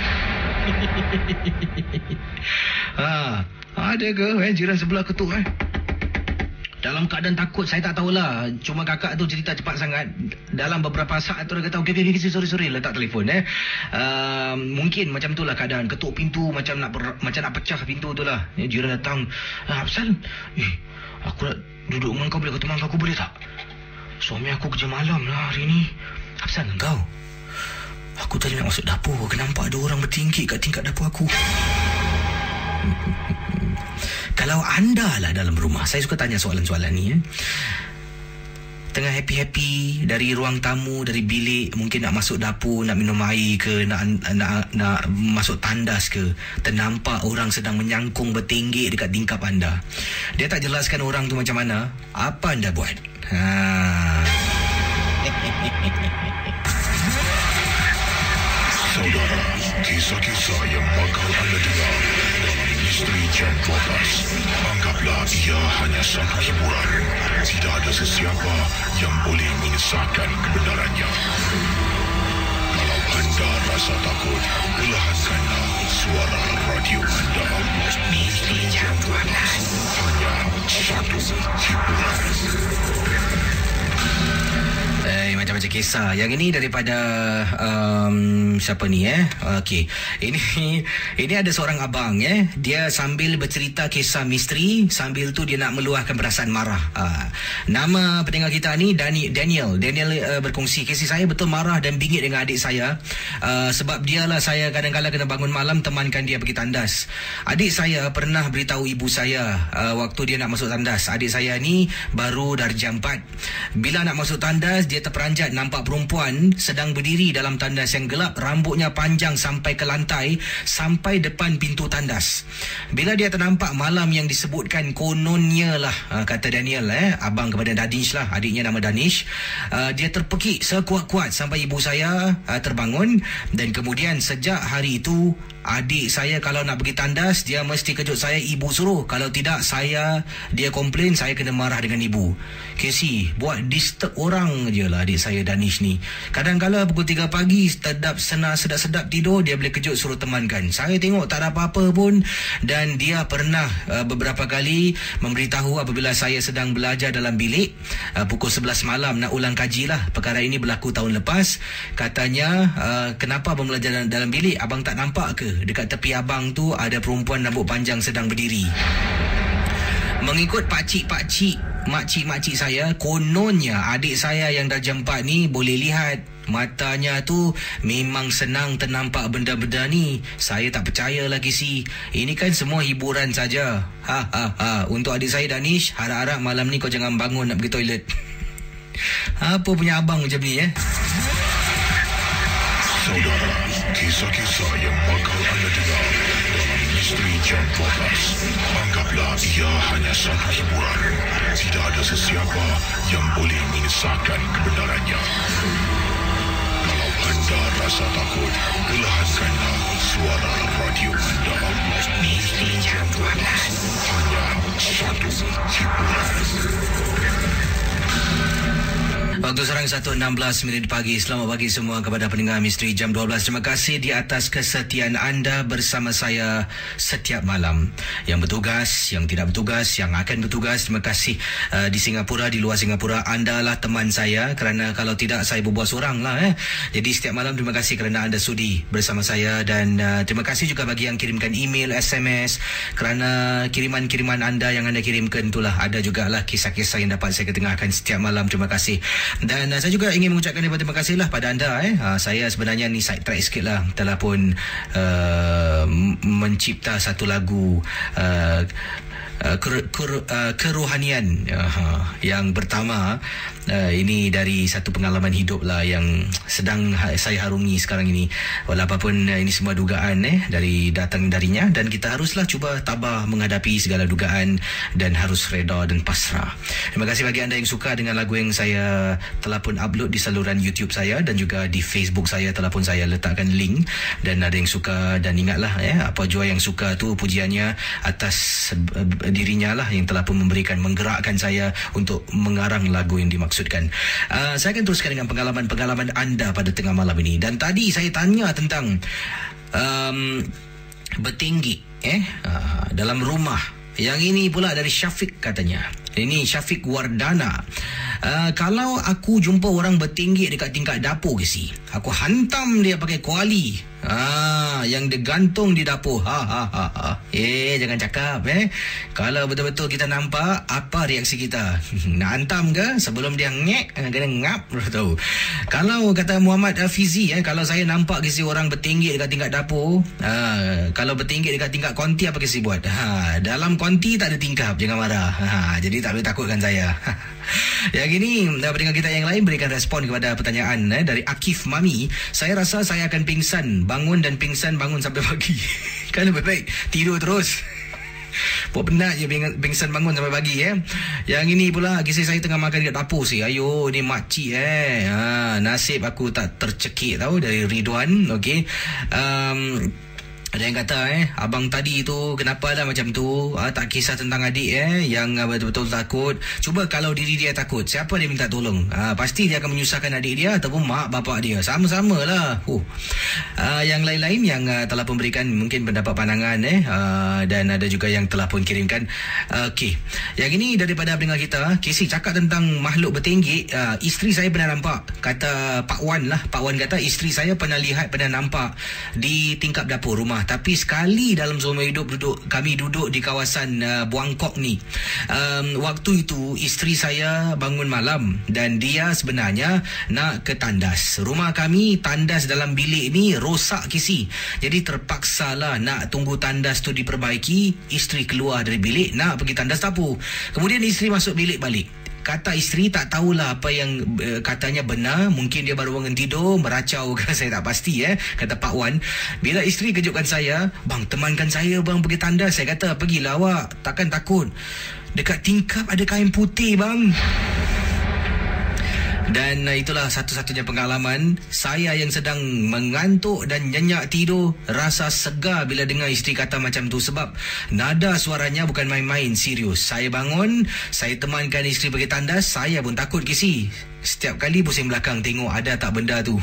[SPEAKER 2] Ha, ada ke eh jiran sebelah ketuk eh dalam keadaan takut saya tak tahulah. Cuma kakak tu cerita cepat sangat. Dalam beberapa saat tu dia kata okey okey sorry sorry letak telefon eh. Uh, mungkin macam itulah keadaan. Ketuk pintu macam nak ber, macam nak pecah pintu tu lah. Eh, jiran datang ah, Absal eh, aku nak duduk dengan kau boleh kau teman aku boleh tak? Suami aku kerja malam lah hari ni. Absal engkau? Aku tadi nak masuk dapur Aku nampak ada orang bertingkik kat tingkat dapur aku Kalau anda lah dalam rumah Saya suka tanya soalan-soalan ni eh. Tengah happy-happy Dari ruang tamu Dari bilik Mungkin nak masuk dapur Nak minum air ke Nak nak, nak masuk tandas ke Ternampak orang sedang menyangkung Bertinggik dekat tingkap anda. Dia tak jelaskan orang tu macam mana Apa anda buat? Haa
[SPEAKER 1] Saudara, kisah-kisah yang bakal anda dengar Jam 12. Anggaplah ia hanya satu hiburan. Tidak ada sesiapa yang boleh mengesahkan kebenarannya. Kalau anda rasa takut, perlahankanlah suara radio anda. Jam 12. Hanya satu hiburan.
[SPEAKER 2] Eh, macam-macam kisah. Yang ini daripada um, siapa ni eh? Okey. Ini ini ada seorang abang eh. Dia sambil bercerita kisah misteri, sambil tu dia nak meluahkan perasaan marah. Uh, nama pendengar kita ni Dani, Daniel. Daniel uh, berkongsi kisah saya betul marah dan bingit dengan adik saya. Uh, sebab dialah saya kadang-kadang kena bangun malam temankan dia pergi tandas. Adik saya pernah beritahu ibu saya uh, waktu dia nak masuk tandas. Adik saya ni baru dari jam 4. Bila nak masuk tandas dia terperanjat nampak perempuan sedang berdiri dalam tandas yang gelap, rambutnya panjang sampai ke lantai, sampai depan pintu tandas. Bila dia ternampak malam yang disebutkan kononnya lah, uh, kata Daniel eh, abang kepada Danish lah, adiknya nama Danish. Uh, dia terpekik sekuat-kuat sampai ibu saya uh, terbangun dan kemudian sejak hari itu Adik saya kalau nak pergi tandas Dia mesti kejut saya Ibu suruh. Kalau tidak saya Dia komplain Saya kena marah dengan ibu. Casey Buat disturb orang je lah Adik saya Danish ni. Kadang-kadang pukul 3 pagi Sedap senang sedap-sedap tidur Dia boleh kejut suruh temankan. Saya tengok tak ada apa-apa pun Dan dia pernah uh, Beberapa kali Memberitahu apabila saya sedang belajar dalam bilik uh, Pukul 11 malam Nak ulang kaji lah. Perkara ini berlaku tahun lepas. Katanya uh, Kenapa abang belajar dalam, dalam bilik? Abang tak nampak ke Dekat tepi abang tu Ada perempuan rambut panjang sedang berdiri Mengikut pakcik-pakcik Makcik-makcik saya Kononnya adik saya yang dah 4 ni Boleh lihat Matanya tu memang senang ternampak benda-benda ni. Saya tak percaya lagi si. Ini kan semua hiburan saja. Ha ha ha. Untuk adik saya Danish, harap-harap malam ni kau jangan bangun nak pergi toilet. Apa punya abang macam ni eh?
[SPEAKER 1] Saudara, kisah-kisah yang bakal anda dengar dalam Misteri Jam 12. Anggaplah ia hanya satu hiburan. Tidak ada sesiapa yang boleh mengesahkan kebenarannya. Kalau anda rasa takut, perlahankanlah suara radio anda. Misteri Jam 12. Hanya satu hiburan.
[SPEAKER 2] Waktu serang 1.16 minit pagi. Selamat pagi semua kepada pendengar Misteri Jam 12. Terima kasih di atas kesetiaan anda bersama saya setiap malam. Yang bertugas, yang tidak bertugas, yang akan bertugas. Terima kasih uh, di Singapura, di luar Singapura. Anda lah teman saya kerana kalau tidak saya berbuat seorang lah. Eh. Jadi setiap malam terima kasih kerana anda sudi bersama saya. Dan uh, terima kasih juga bagi yang kirimkan email, SMS. Kerana kiriman-kiriman anda yang anda kirimkan itulah ada jugalah kisah-kisah yang dapat saya ketengahkan setiap malam. Terima kasih. Dan uh, saya juga ingin mengucapkan terima kasih lah pada anda. Eh. Uh, saya sebenarnya ni side track sikit lah. Telah pun uh, mencipta satu lagu uh, uh, ker, ker, uh, kerohanian uh, yang pertama uh, ini dari satu pengalaman hidup lah yang sedang ha- saya harungi sekarang ini. Walaupun uh, ini semua dugaan eh dari datang darinya. Dan kita haruslah cuba tabah menghadapi segala dugaan dan harus reda dan pasrah. Terima kasih bagi anda yang suka dengan lagu yang saya telah pun upload di saluran YouTube saya dan juga di Facebook saya telah pun saya letakkan link. Dan ada yang suka dan ingatlah eh apa jua yang suka tu pujiannya atas uh, dirinya lah yang telah pun memberikan menggerakkan saya untuk mengarang lagu yang dimaksudkan. Uh, saya akan teruskan dengan pengalaman-pengalaman anda pada tengah malam ini dan tadi saya tanya tentang um, bertinggi eh uh, dalam rumah. Yang ini pula dari Syafiq katanya. Ini Syafiq Wardana. Uh, kalau aku jumpa orang bertinggi dekat tingkat dapur ke si, aku hantam dia pakai kuali. Ah, yang dia gantung di dapur. Ha ha ha ha. Eh, jangan cakap eh. Kalau betul-betul kita nampak apa reaksi kita? Nak hantam ke sebelum dia ngek kena ngap tahu. Kalau kata Muhammad Fizi eh, kalau saya nampak kisi orang bertinggi dekat tingkat dapur, ah, kalau bertinggi dekat tingkat konti apa kisi buat? Ha, dalam konti tak ada tingkap, jangan marah. Ha, jadi tak boleh takutkan saya. Yang ini pendengar kita yang lain berikan respon kepada pertanyaan eh, dari Akif Mami. Saya rasa saya akan pingsan, bangun dan pingsan bangun sampai pagi. kan lebih baik tidur terus. Buat penat je ping- pingsan bangun sampai pagi eh. Yang ini pula kisah saya tengah makan dekat dapur sih. Ayo ni makcik eh. Ha, nasib aku tak tercekik tahu dari Ridwan. Okey. Um, ada yang kata eh abang tadi tu kenapa lah macam tu? Ah, tak kisah tentang adik eh yang ah, betul-betul takut. Cuba kalau diri dia takut siapa dia minta tolong? Ah, pasti dia akan menyusahkan adik dia ataupun mak bapak dia. Sama-sama lah. Uh. ah, yang lain-lain yang ah, telah memberikan mungkin pendapat pandangan eh ah, dan ada juga yang telah pun kirimkan. Ah, okey. Yang ini daripada pendengar kita Casey cakap tentang makhluk bertinggi ah, isteri saya pernah nampak kata Pak Wan lah. Pak Wan kata isteri saya pernah lihat pernah nampak di tingkap dapur rumah tapi sekali dalam seumur hidup duduk kami duduk di kawasan uh, Buangkok ni. Um, waktu itu isteri saya bangun malam dan dia sebenarnya nak ke tandas. Rumah kami tandas dalam bilik ni rosak kisi. Jadi terpaksa lah nak tunggu tandas tu diperbaiki. Isteri keluar dari bilik nak pergi tandas dapur. Kemudian isteri masuk bilik balik kata isteri tak tahulah apa yang uh, katanya benar. Mungkin dia baru bangun tidur, meracau ke saya tak pasti eh. Kata Pak Wan. Bila isteri kejutkan saya, bang temankan saya bang pergi tanda. Saya kata pergilah awak, takkan takut. Dekat tingkap ada kain putih bang. Dan uh, itulah satu-satunya pengalaman saya yang sedang mengantuk dan nyenyak tidur rasa segar bila dengar isteri kata macam tu sebab nada suaranya bukan main-main serius. Saya bangun, saya temankan isteri pergi tandas, saya pun takut kisi. Setiap kali pusing belakang tengok ada tak benda tu.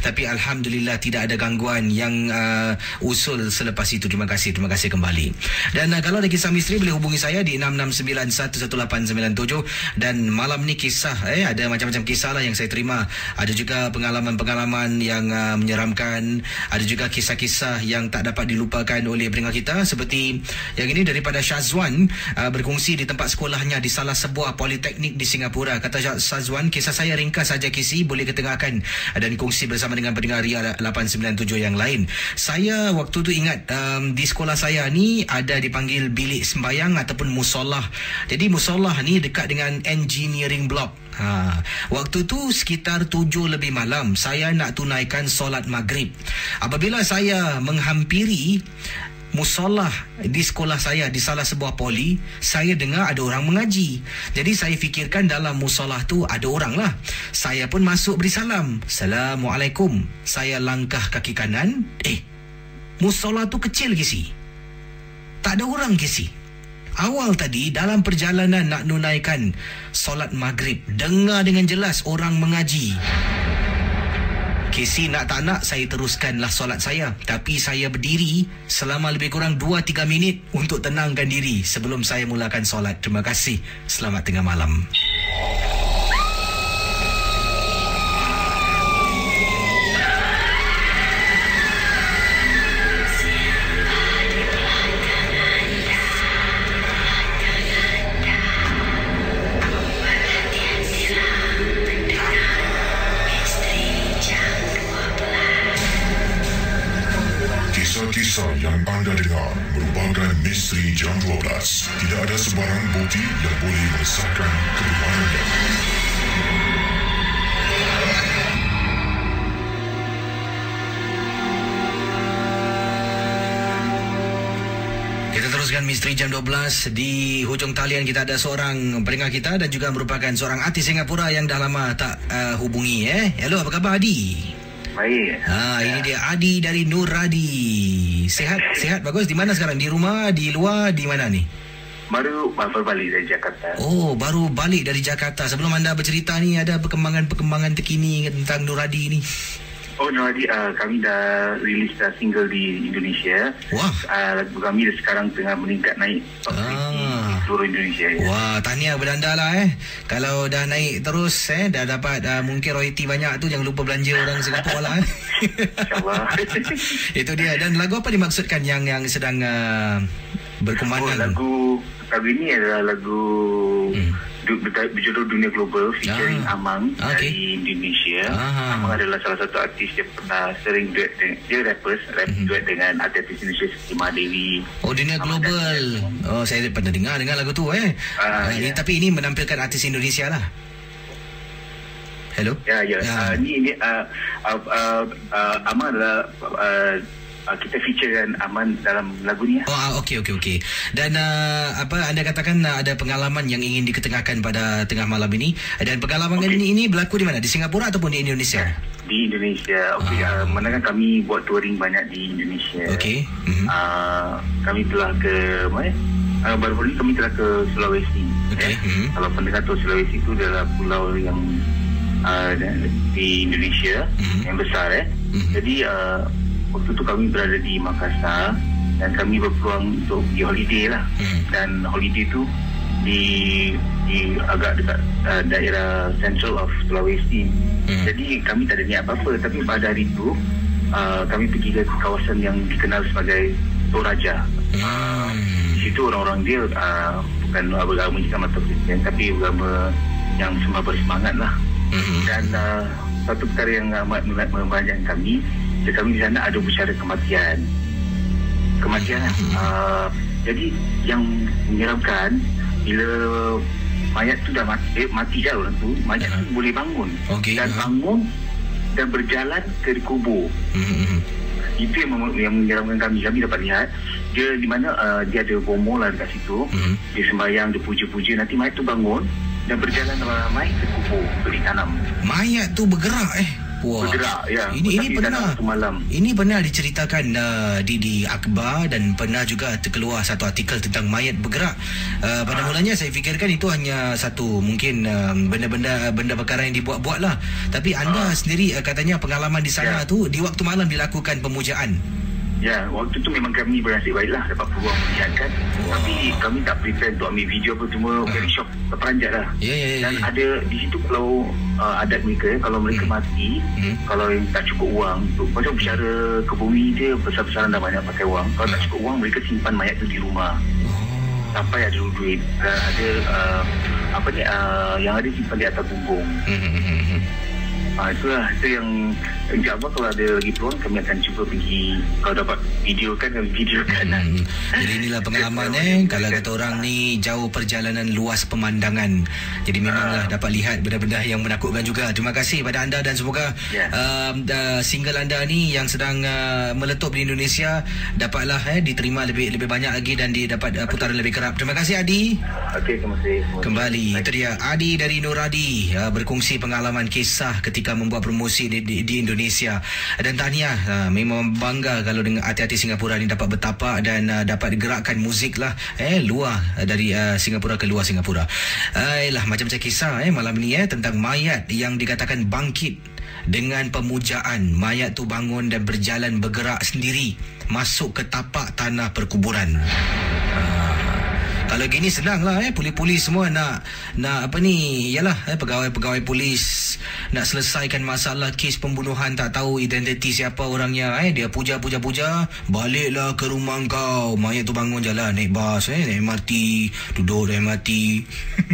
[SPEAKER 2] Tapi Alhamdulillah tidak ada gangguan yang uh, usul selepas itu. Terima kasih, terima kasih kembali. Dan uh, kalau ada kisah misteri boleh hubungi saya di 66911897 dan malam ni kisah eh ada macam-macam kisah lah yang saya terima. Ada juga pengalaman-pengalaman yang uh, menyeramkan, ada juga kisah-kisah yang tak dapat dilupakan oleh pendengar kita seperti yang ini daripada Syazwan uh, berkongsi di tempat sekolahnya di salah sebuah politeknik di Singapura. Kata Syazwan, kisah saya ringkas saja kisi boleh ketengahkan dan kongsi berkongsi bersama dengan pendengar Ria 897 yang lain. Saya waktu tu ingat um, di sekolah saya ni ada dipanggil bilik sembayang ataupun musollah. Jadi musollah ni dekat dengan engineering block. Ha, waktu tu sekitar tujuh lebih malam saya nak tunaikan solat maghrib. Apabila saya menghampiri musallah di sekolah saya di salah sebuah poli saya dengar ada orang mengaji. Jadi saya fikirkan dalam musallah tu ada orang lah. Saya pun masuk beri salam. Assalamualaikum. Saya langkah kaki kanan. Eh musallah tu kecil ke si tak ada orang ke si Awal tadi dalam perjalanan nak nunaikan solat maghrib dengar dengan jelas orang mengaji. Casey nak tak nak saya teruskanlah solat saya. Tapi saya berdiri selama lebih kurang 2-3 minit untuk tenangkan diri sebelum saya mulakan solat. Terima kasih. Selamat tengah malam.
[SPEAKER 1] Misteri jam 12. Tidak ada sebarang bukti yang boleh mengesahkan kebenarannya.
[SPEAKER 2] Kita teruskan misteri jam 12 di hujung talian kita ada seorang pendengar kita dan juga merupakan seorang artis Singapura yang dah lama tak uh, hubungi eh. Hello, apa khabar Adi?
[SPEAKER 3] Baik.
[SPEAKER 2] Ha, ini dia Adi dari Nur Adi. Sehat, sehat bagus. Di mana sekarang? Di rumah, di luar, di mana ni?
[SPEAKER 3] Baru baru balik dari Jakarta.
[SPEAKER 2] Oh, baru balik dari Jakarta. Sebelum anda bercerita ni ada perkembangan-perkembangan terkini tentang Nur Adi ni.
[SPEAKER 3] Oh, no, uh, kami dah rilis dah single di Indonesia.
[SPEAKER 2] Wah.
[SPEAKER 3] Uh, lagu kami sekarang tengah meningkat naik top 50
[SPEAKER 2] Ah.
[SPEAKER 3] di seluruh Indonesia. Ya.
[SPEAKER 2] Wah, tahniah berdanda lah eh. Kalau dah naik terus eh, dah dapat uh, mungkin royalty banyak tu, jangan lupa belanja orang Singapura lah eh. Itu dia. Dan lagu apa dimaksudkan yang yang sedang uh,
[SPEAKER 3] Oh,
[SPEAKER 2] berkumandang?
[SPEAKER 3] lagu lagu ini adalah lagu
[SPEAKER 2] Hmm.
[SPEAKER 3] Du, ber- berjudul Dunia Global featuring
[SPEAKER 2] Ah.
[SPEAKER 3] Amang
[SPEAKER 2] Ah, okey.
[SPEAKER 3] dari Indonesia.
[SPEAKER 2] Ah.
[SPEAKER 3] Amang adalah salah satu artis yang pernah sering duet dengan, dia rappers, rap
[SPEAKER 2] Mhm.
[SPEAKER 3] duet dengan artis Indonesia seperti Mahadewi.
[SPEAKER 2] Oh dunia global. Oh saya pernah dengar dengar lagu tu eh.
[SPEAKER 3] Ah,
[SPEAKER 2] Ah, ini,
[SPEAKER 3] ya.
[SPEAKER 2] tapi ini menampilkan artis Indonesia lah. Hello.
[SPEAKER 3] Ya, ya.
[SPEAKER 2] Ya.
[SPEAKER 3] Uh, ni ini uh, uh, uh, uh, Amang adalah uh, uh, kita featurekan Aman dalam lagu ni. ya.
[SPEAKER 2] Oh ah, okey okey okey. Dan uh, apa anda katakan uh, ada pengalaman yang ingin diketengahkan pada tengah malam ini dan pengalaman
[SPEAKER 3] Okey.
[SPEAKER 2] ini, ini berlaku di mana? Di Singapura ataupun di Indonesia?
[SPEAKER 3] Di Indonesia. Okey,
[SPEAKER 2] Ah.
[SPEAKER 3] uh, mana kan kami buat touring banyak di Indonesia.
[SPEAKER 2] Okey. Mhm.
[SPEAKER 3] Uh, kami telah ke mana? Uh, baru-baru ni kami telah ke Sulawesi.
[SPEAKER 2] Okey,
[SPEAKER 3] Ya.
[SPEAKER 2] mhm.
[SPEAKER 3] Kalau pendengar tahu Sulawesi itu adalah pulau yang uh, di Indonesia
[SPEAKER 2] Mhm.
[SPEAKER 3] yang besar eh.
[SPEAKER 2] Mhm.
[SPEAKER 3] Jadi uh, waktu tu kami berada di Makassar dan kami berpeluang untuk pergi holiday lah.
[SPEAKER 2] Mhm.
[SPEAKER 3] Dan holiday tu di di agak dekat uh, daerah central of Sulawesi.
[SPEAKER 2] Mhm.
[SPEAKER 3] Jadi kami tak ada niat apa-apa tapi pada hari itu uh, kami pergi ke kawasan yang dikenal sebagai Toraja. Uh, di situ orang-orang dia uh, bukan beragama Islam atau Kristian tapi beragama yang semua bersemangat lah. Dan uh, satu perkara yang amat membanjang kami, dia kami di sana ada bicara kematian. Kematian.
[SPEAKER 2] Mhm.
[SPEAKER 3] Uh, jadi yang menyeramkan bila mayat tu dah mati, eh, mati dah orang tu. Mayat tu boleh bangun.
[SPEAKER 2] Okey,
[SPEAKER 3] Dan
[SPEAKER 2] ha.
[SPEAKER 3] bangun dan berjalan ke kubur.
[SPEAKER 2] Hmm.
[SPEAKER 3] Itu yang, mem- yang menyeramkan kami. Kami dapat lihat dia di mana uh, dia ada bomo lah dekat situ.
[SPEAKER 2] Mhm.
[SPEAKER 3] Dia sembahyang, dia puja-puja. Nanti mayat tu bangun dan berjalan ramai ke kubur untuk ditanam.
[SPEAKER 2] Mayat tu bergerak eh. Wah.
[SPEAKER 3] Bergerak, ya.
[SPEAKER 2] Ini ini pernah
[SPEAKER 3] dalam satu malam.
[SPEAKER 2] Ini pernah diceritakan uh, di di akhbar dan pernah juga terkeluar satu artikel tentang mayat bergerak. Uh, pada mulanya saya fikirkan itu hanya satu mungkin uh, benda-benda benda perkara yang dibuat-buat lah. Tapi anda sendiri uh, katanya pengalaman di sana
[SPEAKER 3] Ya.
[SPEAKER 2] tu di waktu malam dilakukan pemujaan.
[SPEAKER 3] Ya, waktu tu memang kami bernasib baiklah dapat peluang melihatkan.
[SPEAKER 2] Wah.
[SPEAKER 3] Tapi kami tak prepare untuk ambil video apa cuma very shock, terperanjat lah.
[SPEAKER 2] Ya ya ya.
[SPEAKER 3] Dan
[SPEAKER 2] ya.
[SPEAKER 3] ada di situ kalau uh, adat mereka, kalau mereka
[SPEAKER 2] Hmm.
[SPEAKER 3] mati,
[SPEAKER 2] Hmm.
[SPEAKER 3] kalau tak cukup wang, tu, macam bicara ke bumi dia besar-besaran dah banyak pakai wang. Kalau tak
[SPEAKER 2] Hmm.
[SPEAKER 3] cukup wang, mereka simpan mayat tu di rumah.
[SPEAKER 2] Oh.
[SPEAKER 3] Sampai ada duit. Dan ada uh, apa ni, uh, yang ada simpan di atas punggung.
[SPEAKER 2] Hmm,
[SPEAKER 3] Ah itulah itu yang insyaAllah kalau ada lagi peluang kami akan cuba pergi kalau dapat video kan kami videokan lah.
[SPEAKER 2] Hmm. Jadi inilah pengalaman eh kalau kata orang ni jauh perjalanan luas pemandangan. Jadi memanglah dapat lihat benda-benda yang menakutkan juga. Terima kasih pada anda dan semoga um, uh, single anda ni yang sedang uh, meletup di Indonesia dapatlah eh diterima lebih lebih banyak lagi dan dia dapat uh, putaran lebih kerap. Terima kasih Adi.
[SPEAKER 3] Okey terima kasih. Terima kasih.
[SPEAKER 2] Kembali itu dia Adi dari Nuradi uh, berkongsi pengalaman kisah ketika membuat promosi di, di, di Indonesia dan tahniah uh, memang bangga kalau dengan hati-hati Singapura ni dapat bertapak dan uh, dapat gerakkan muzik lah eh luar uh, dari uh, Singapura ke luar Singapura. Uh, lah macam-macam kisah eh malam ni eh tentang mayat yang dikatakan bangkit dengan pemujaan mayat tu bangun dan berjalan bergerak sendiri masuk ke tapak tanah perkuburan. Kalau gini senang lah eh. Polis-polis semua nak Nak apa ni Yalah eh, Pegawai-pegawai polis Nak selesaikan masalah Kes pembunuhan Tak tahu identiti siapa orangnya eh. Dia puja-puja-puja Baliklah ke rumah kau. Mayat tu bangun jalan Naik bas eh Naik MRT Duduk naik MRT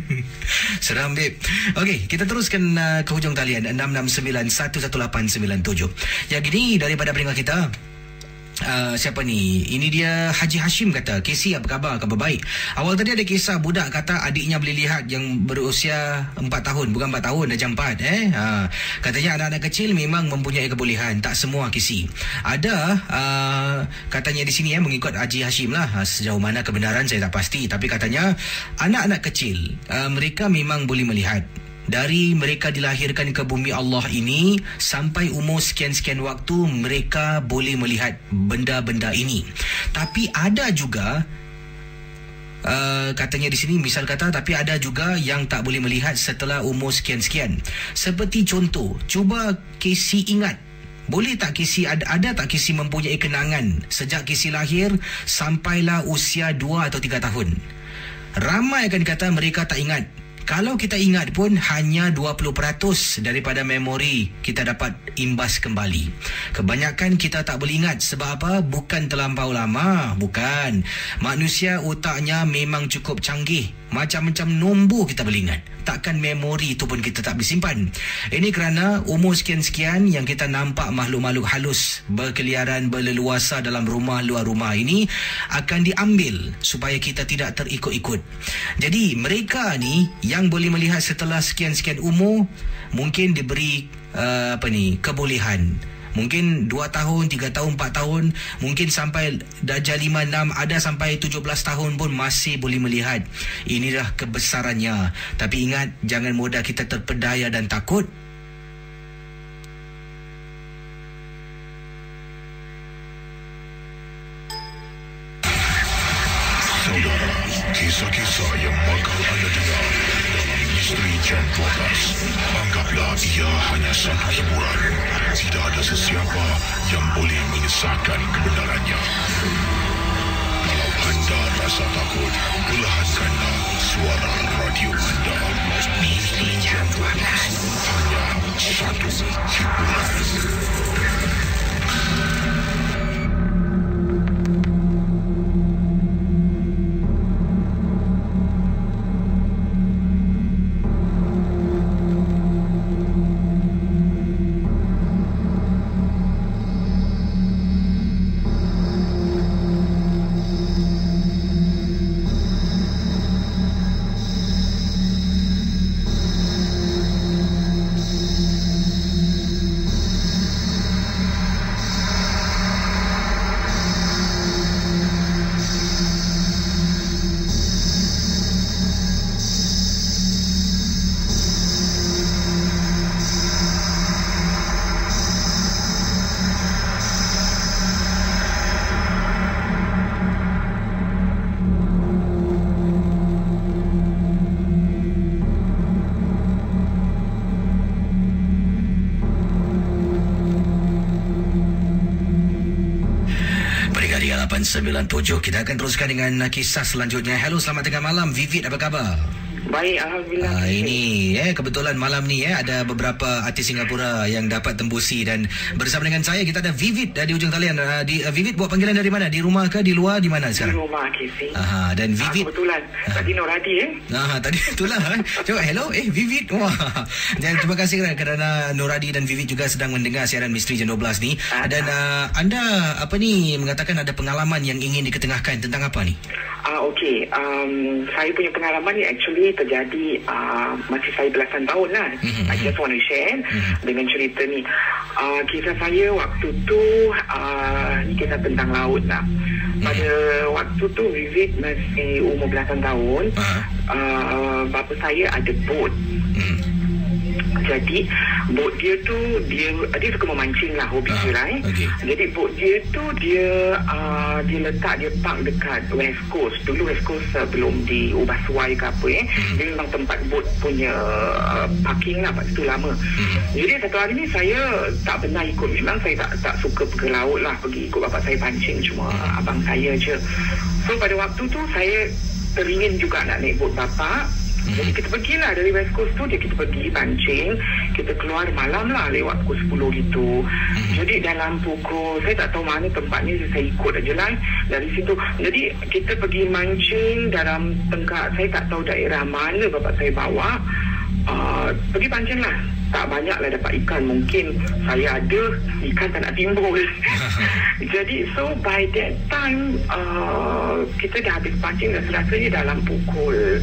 [SPEAKER 2] Seram babe. Okey kita teruskan uh, Ke hujung talian. 669-11897 Yang gini daripada peringkat kita Uh, siapa ni? Ini dia Haji Hashim kata, Casey apa khabar? Khabar baik. Awal tadi ada kisah budak kata adiknya boleh lihat yang berusia 4 tahun, bukan 4 tahun, dah jam 4 eh. Ha, katanya anak-anak kecil memang mempunyai kebolehan, tak semua Casey. Ada uh, katanya di sini eh mengikut Haji Hashim lah. Sejauh mana kebenaran saya tak pasti, tapi katanya anak-anak kecil uh, mereka memang boleh melihat dari mereka dilahirkan ke bumi Allah ini sampai umur sekian-sekian waktu mereka boleh melihat benda-benda ini. Tapi ada juga Uh, katanya di sini misal kata tapi ada juga yang tak boleh melihat setelah umur sekian-sekian. Seperti contoh, cuba Casey ingat boleh tak Casey ada, ada tak Casey mempunyai kenangan sejak Casey lahir sampailah usia 2 atau 3 tahun? Ramai akan kata mereka tak ingat. Kalau kita ingat pun hanya 20% daripada memori kita dapat imbas kembali. Kebanyakan kita tak boleh ingat sebab apa? Bukan terlampau lama, bukan. Manusia otaknya memang cukup canggih. Macam-macam nombor kita boleh ingat. Takkan memori itu pun kita tak boleh simpan. Ini kerana umur sekian-sekian yang kita nampak makhluk-makhluk halus berkeliaran berleluasa dalam rumah luar rumah ini akan diambil supaya kita tidak terikut-ikut. Jadi mereka ni yang boleh melihat setelah sekian-sekian umur mungkin diberi uh, apa ni kebolehan Mungkin 2 tahun, 3 tahun, 4 tahun. Mungkin sampai darjah 5, 6 Ada sampai 17 tahun pun masih boleh melihat. Inilah kebesarannya. Tapi ingat Jangan mudah kita terpedaya dan takut 97 Kita akan teruskan dengan kisah selanjutnya. Hello, selamat tengah malam. Vivid, apa khabar?
[SPEAKER 5] Baik, Alhamdulillah.
[SPEAKER 2] Uh, ini eh kebetulan malam ni eh ada beberapa artis Singapura yang dapat tembusi dan bersama dengan saya kita ada Vivid uh, di ujung talian. Uh, di uh, Vivid buat panggilan dari mana? Di rumah ke di luar di mana
[SPEAKER 5] Di
[SPEAKER 2] sekarang?
[SPEAKER 5] rumah, Casey.
[SPEAKER 2] Aha, dan
[SPEAKER 5] Ah,
[SPEAKER 2] Vivid
[SPEAKER 5] kebetulan. Tadi Noradi, eh.
[SPEAKER 2] Nah, tadi itulah. eh. Coba hello eh Vivid. Wah. Dan terima kasih kerana, kerana Noradi dan Vivid juga sedang mendengar siaran Misteri Jam 12 ni.
[SPEAKER 5] Ah,
[SPEAKER 2] Dan uh, anda apa ni mengatakan ada pengalaman yang ingin diketengahkan tentang apa ni?
[SPEAKER 5] Ah, okey. Um, saya punya pengalaman ni actually terjadi uh, masih saya belasan tahun lah.
[SPEAKER 2] Mhm,
[SPEAKER 5] I just want to share dengan cerita ni. Uh, kisah saya waktu tu, uh, ni kisah tentang laut lah. Pada waktu tu Vivid masih umur belasan tahun.
[SPEAKER 2] Aha.
[SPEAKER 5] Uh, bapa saya ada boat.
[SPEAKER 2] Hmm.
[SPEAKER 5] Jadi bot dia tu dia dia suka memancing lah hobi
[SPEAKER 2] Ah,
[SPEAKER 5] dia lah eh.
[SPEAKER 2] okey.
[SPEAKER 5] Jadi bot dia tu dia uh, dia letak dia park dekat West Coast. Dulu West Coast uh, belum diubah suai ke apa eh.
[SPEAKER 2] Hmm.
[SPEAKER 5] Dia memang tempat bot punya uh, parking lah pada tu lama.
[SPEAKER 2] Hmm.
[SPEAKER 5] Jadi satu hari ni saya tak pernah ikut memang saya tak tak suka pergi laut lah pergi ikut bapak saya pancing cuma abang saya je. So pada waktu tu saya teringin juga nak naik bot bapak. Jadi kita pergilah dari West Coast tu dia kita pergi pancing kita keluar malam lah lewat pukul 10 gitu. Jadi dalam pukul saya tak tahu mana tempatnya saya ikut aja lah dari situ. Jadi kita pergi mancing dalam tengah saya tak tahu daerah mana bapak saya bawa. Uh, pergi pancing lah tak banyak lah dapat ikan. Mungkin saya ada ikan tak nak timbul. Jadi so by that time uh, kita dah habis pancing dan rasanya dalam pukul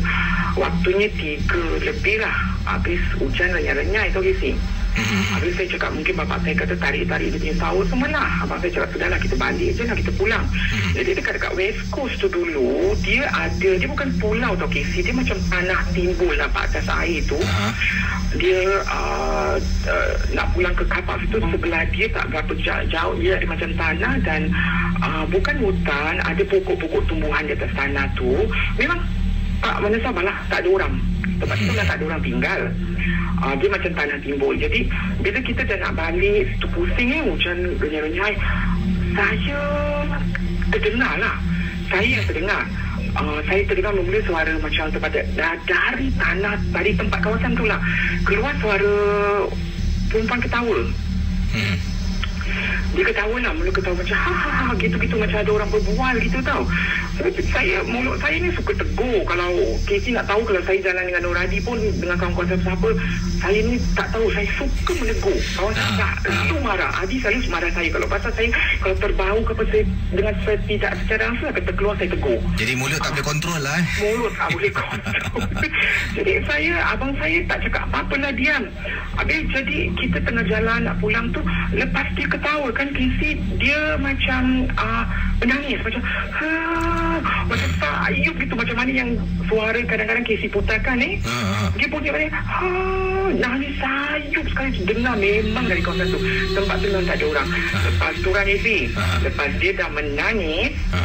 [SPEAKER 5] waktunya tiga lebih lah. Habis hujan renyai-renyai tu Casey Habis saya cakap mungkin bapak saya kata tarik-tarik dia punya sahur semua lah. Abang saya cakap sudahlah kita balik je lah kita pulang. Jadi dekat-dekat West Coast tu dulu dia ada, dia bukan pulau tau Casey. Dia macam tanah timbul lah atas air tu.
[SPEAKER 2] Aha.
[SPEAKER 5] Dia uh, uh, nak pulang ke kapal situ sebelah dia tak berapa jauh, jauh. Dia ada macam tanah dan uh, bukan hutan. Ada pokok-pokok tumbuhan di atas tanah tu. Memang tak mana sabarlah tak ada orang. Tempat tu lah tak ada orang tinggal. Uh, dia macam tanah timbul. Jadi bila kita dah nak balik, situ pusing eh, hujan renyai-renyai. Saya terdengar lah. Saya yang terdengar. Uh, saya terdengar mula suara macam tempat da- dari tanah, dari tempat kawasan tu lah. Keluar suara perempuan ketawa.
[SPEAKER 2] Hmm.
[SPEAKER 5] Dia ketawa lah Mula ketawa macam ha ha ha Gitu-gitu macam ada orang berbual gitu tau Saya Mulut saya ni suka tegur Kalau Casey nak tahu Kalau saya jalan dengan Noradi pun Dengan kawan-kawan saya siapa Saya ni tak tahu Saya suka menegur Kawan saya
[SPEAKER 2] Ah,
[SPEAKER 5] tak
[SPEAKER 2] ah.
[SPEAKER 5] Itu marah Adi selalu marah saya Kalau pasal saya Kalau terbau ke apa saya Dengan saya tidak secara langsung Akan terkeluar saya tegur
[SPEAKER 2] Jadi mulut tak boleh kontrol lah eh.
[SPEAKER 5] mulut tak boleh kontrol. jadi saya, abang saya tak cakap apa-apa lah diam. Habis jadi kita tengah jalan nak pulang tu, lepas dia ketawa kan Casey, dia macam uh, menangis macam ha, macam tak ayub gitu macam mana yang suara kadang-kadang Casey putarkan eh.
[SPEAKER 2] Ha, ha.
[SPEAKER 5] Dia punya macam ha, nangis sayup sekali dengar memang dari kawasan tu. Tempat tu memang tak ada orang. Lepas tu kan Casey,
[SPEAKER 2] Ah.
[SPEAKER 5] lepas dia dah menangis,
[SPEAKER 2] Ha.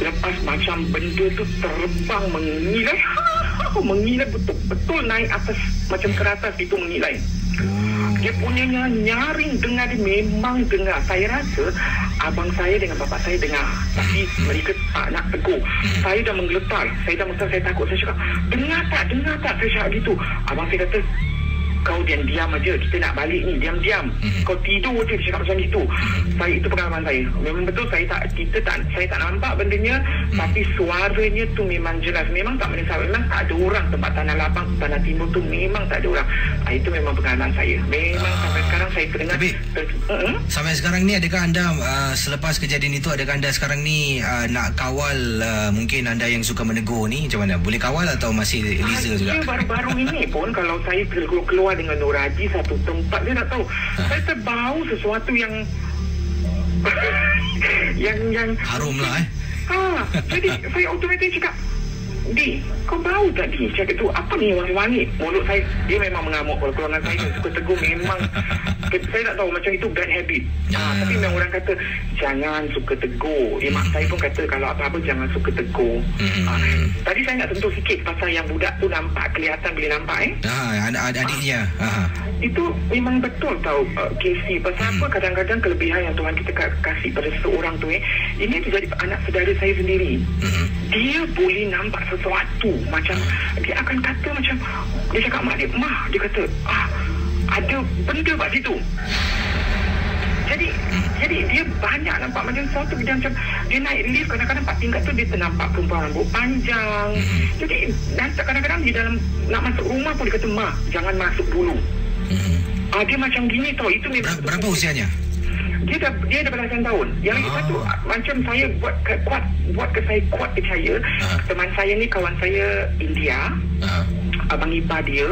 [SPEAKER 5] Lepas macam benda tu terbang mengilai Mengilai betul-betul naik atas Macam ke atas itu mengilai Dia punya nyaring dengar dia memang dengar. Saya rasa abang saya dengan bapak saya dengar. Tapi mereka tak nak tegur. Saya dah menggeletar. Saya dah mesti saya takut. Saya cakap dengar tak? Dengar tak? Saya cakap gitu. Abang saya kata kau diam-diam aja. Kita nak balik ni diam-diam. Kau tidur je cakap macam itu. Saya itu pengalaman saya. Memang betul saya tak kita tak saya tak nampak bendanya tapi suaranya tu memang jelas. Memang tak menyesal memang tak ada orang. Tempat tanah lapang tanah timur tu memang tak ada orang. Ah, itu memang pengalaman saya. Memang
[SPEAKER 2] Ah.
[SPEAKER 5] sampai sekarang saya terdengar
[SPEAKER 2] Tapi-
[SPEAKER 5] ter- uh-uh.
[SPEAKER 2] Sampai sekarang ni adakah anda uh, selepas kejadian itu adakah anda sekarang ni uh, nak kawal uh, mungkin anda yang suka menegur ni? Macam mana? Boleh kawal atau masih Liza juga?
[SPEAKER 5] Baru-baru ini pun kalau saya keluar, keluar dengan Nur Haji satu tempat dia tak tahu. Saya terbau sesuatu yang yang yang
[SPEAKER 2] Harum lah eh.
[SPEAKER 5] Ha, jadi saya automatik cakap Di, kau bau tak Di? Saya kata, apa ni wangi-wangi? Mulut saya, dia memang mengamuk kalau keluar dengan saya. Dia suka tegur memang. saya tak tahu macam itu bad habit.
[SPEAKER 2] Ya.
[SPEAKER 5] Ah, tapi memang orang kata, jangan suka tegur. Eh, mak saya pun kata, kalau apa-apa jangan suka tegur.
[SPEAKER 2] Hmm.
[SPEAKER 5] Ah, tadi saya nak sentuh sikit pasal yang budak tu nampak, kelihatan boleh nampak eh.
[SPEAKER 2] Ah, ad- ad- adiknya. Ah.
[SPEAKER 5] Itu memang betul tau uh, Casey Pasal
[SPEAKER 2] Hmm.
[SPEAKER 5] apa kadang-kadang kelebihan yang Tuhan kita ka- kasih pada seseorang tu eh Ini terjadi pada anak saudara saya sendiri
[SPEAKER 2] Hmm.
[SPEAKER 5] Dia boleh nampak sesuatu Macam Dia akan kata macam Dia cakap mak dia Mah Dia kata ah, Ada benda kat situ jadi jadi dia banyak nampak macam sesuatu dia macam dia naik lift kadang-kadang empat tingkat tu dia ternampak perempuan rambut panjang. Jadi dan kadang-kadang di dalam nak masuk rumah pun dia kata mak jangan masuk dulu.
[SPEAKER 2] Hmm.
[SPEAKER 5] Ah dia macam gini tau itu memang
[SPEAKER 2] Ber- berapa usianya?
[SPEAKER 5] Dia dah dia dah belasan tahun. Yang lagi
[SPEAKER 2] Ah.
[SPEAKER 5] satu ah, macam saya buat ke, kuat buat ke saya kuat percaya
[SPEAKER 2] Ah.
[SPEAKER 5] teman saya ni kawan saya India
[SPEAKER 2] Ah.
[SPEAKER 5] abang ipar dia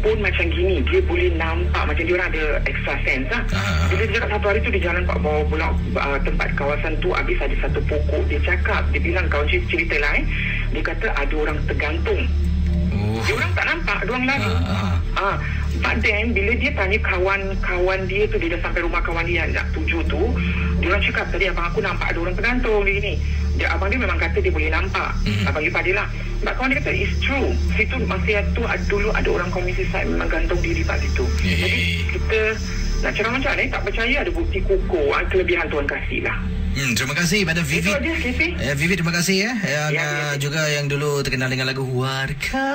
[SPEAKER 5] pun macam gini dia boleh nampak macam dia orang ada extra sense lah.
[SPEAKER 2] Ah.
[SPEAKER 5] Bila dia cakap satu hari tu dia jalan pak bawah pula uh, tempat kawasan tu habis ada satu pokok dia cakap dia bilang kawan cerita, lah eh dia kata ada orang tergantung. Dia orang tak nampak dia orang lalu
[SPEAKER 2] Ah, ah.
[SPEAKER 5] ah. But then bila dia tanya kawan-kawan dia tu dia dah sampai rumah kawan dia yang nak tuju tu dia orang cakap tadi abang aku nampak ada orang tergantung di sini. Dia, abang dia memang kata dia boleh nampak.
[SPEAKER 2] Hmm.
[SPEAKER 5] abang ipar dia lah. But kawan dia kata it's true. Situ masa tu dulu ada orang komisi side memang gantung diri kat situ. Jadi kita nak cakap macam mana eh, tak percaya ada bukti kukuh kelebihan Tuhan kasih lah
[SPEAKER 2] Hmm, terima kasih pada
[SPEAKER 5] aja Siti
[SPEAKER 2] Eh, Vivid terima kasih ya. Yang
[SPEAKER 5] Ya,
[SPEAKER 2] uh,
[SPEAKER 5] ya,
[SPEAKER 2] juga yang dulu terkenal dengan lagu Warga.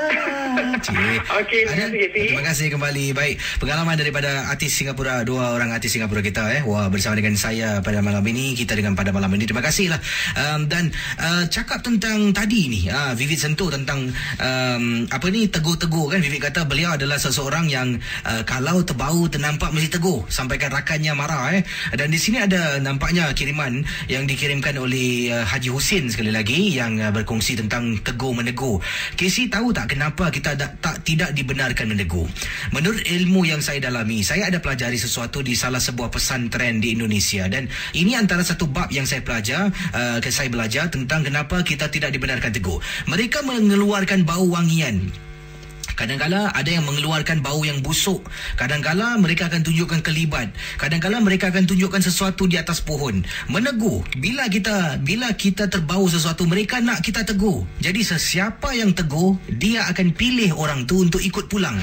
[SPEAKER 5] Okey, terima kasih.
[SPEAKER 2] Terima kasih kembali. Baik, pengalaman daripada artis Singapura, dua orang artis Singapura kita eh. Wah, bersama dengan saya pada malam ini, kita dengan pada malam ini. Terima kasihlah. Um, dan uh, cakap tentang tadi ni, uh, Vivid sentuh tentang um, apa ni tegur-tegur kan. Vivid kata beliau adalah seseorang yang uh, kalau terbau ternampak mesti tegur sampaikan rakannya marah eh. Dan di sini ada nampaknya kiriman yang dikirimkan oleh uh, Haji Husin sekali lagi yang uh, berkongsi tentang tegur menegur. Casey tahu tak kenapa kita da- tak tidak dibenarkan menegur? Menurut ilmu yang saya dalami, saya ada pelajari sesuatu di salah sebuah pesantren di Indonesia dan ini antara satu bab yang saya pelajar, uh, saya belajar tentang kenapa kita tidak dibenarkan tegur. Mereka mengeluarkan bau wangian Kadang-kala ada yang mengeluarkan bau yang busuk. Kadang-kala mereka akan tunjukkan kelibat. Kadang-kala mereka akan tunjukkan sesuatu di atas pohon. Menegur. Bila kita bila kita terbau sesuatu, mereka nak kita tegur. Jadi sesiapa yang tegur, dia akan pilih orang tu untuk ikut pulang.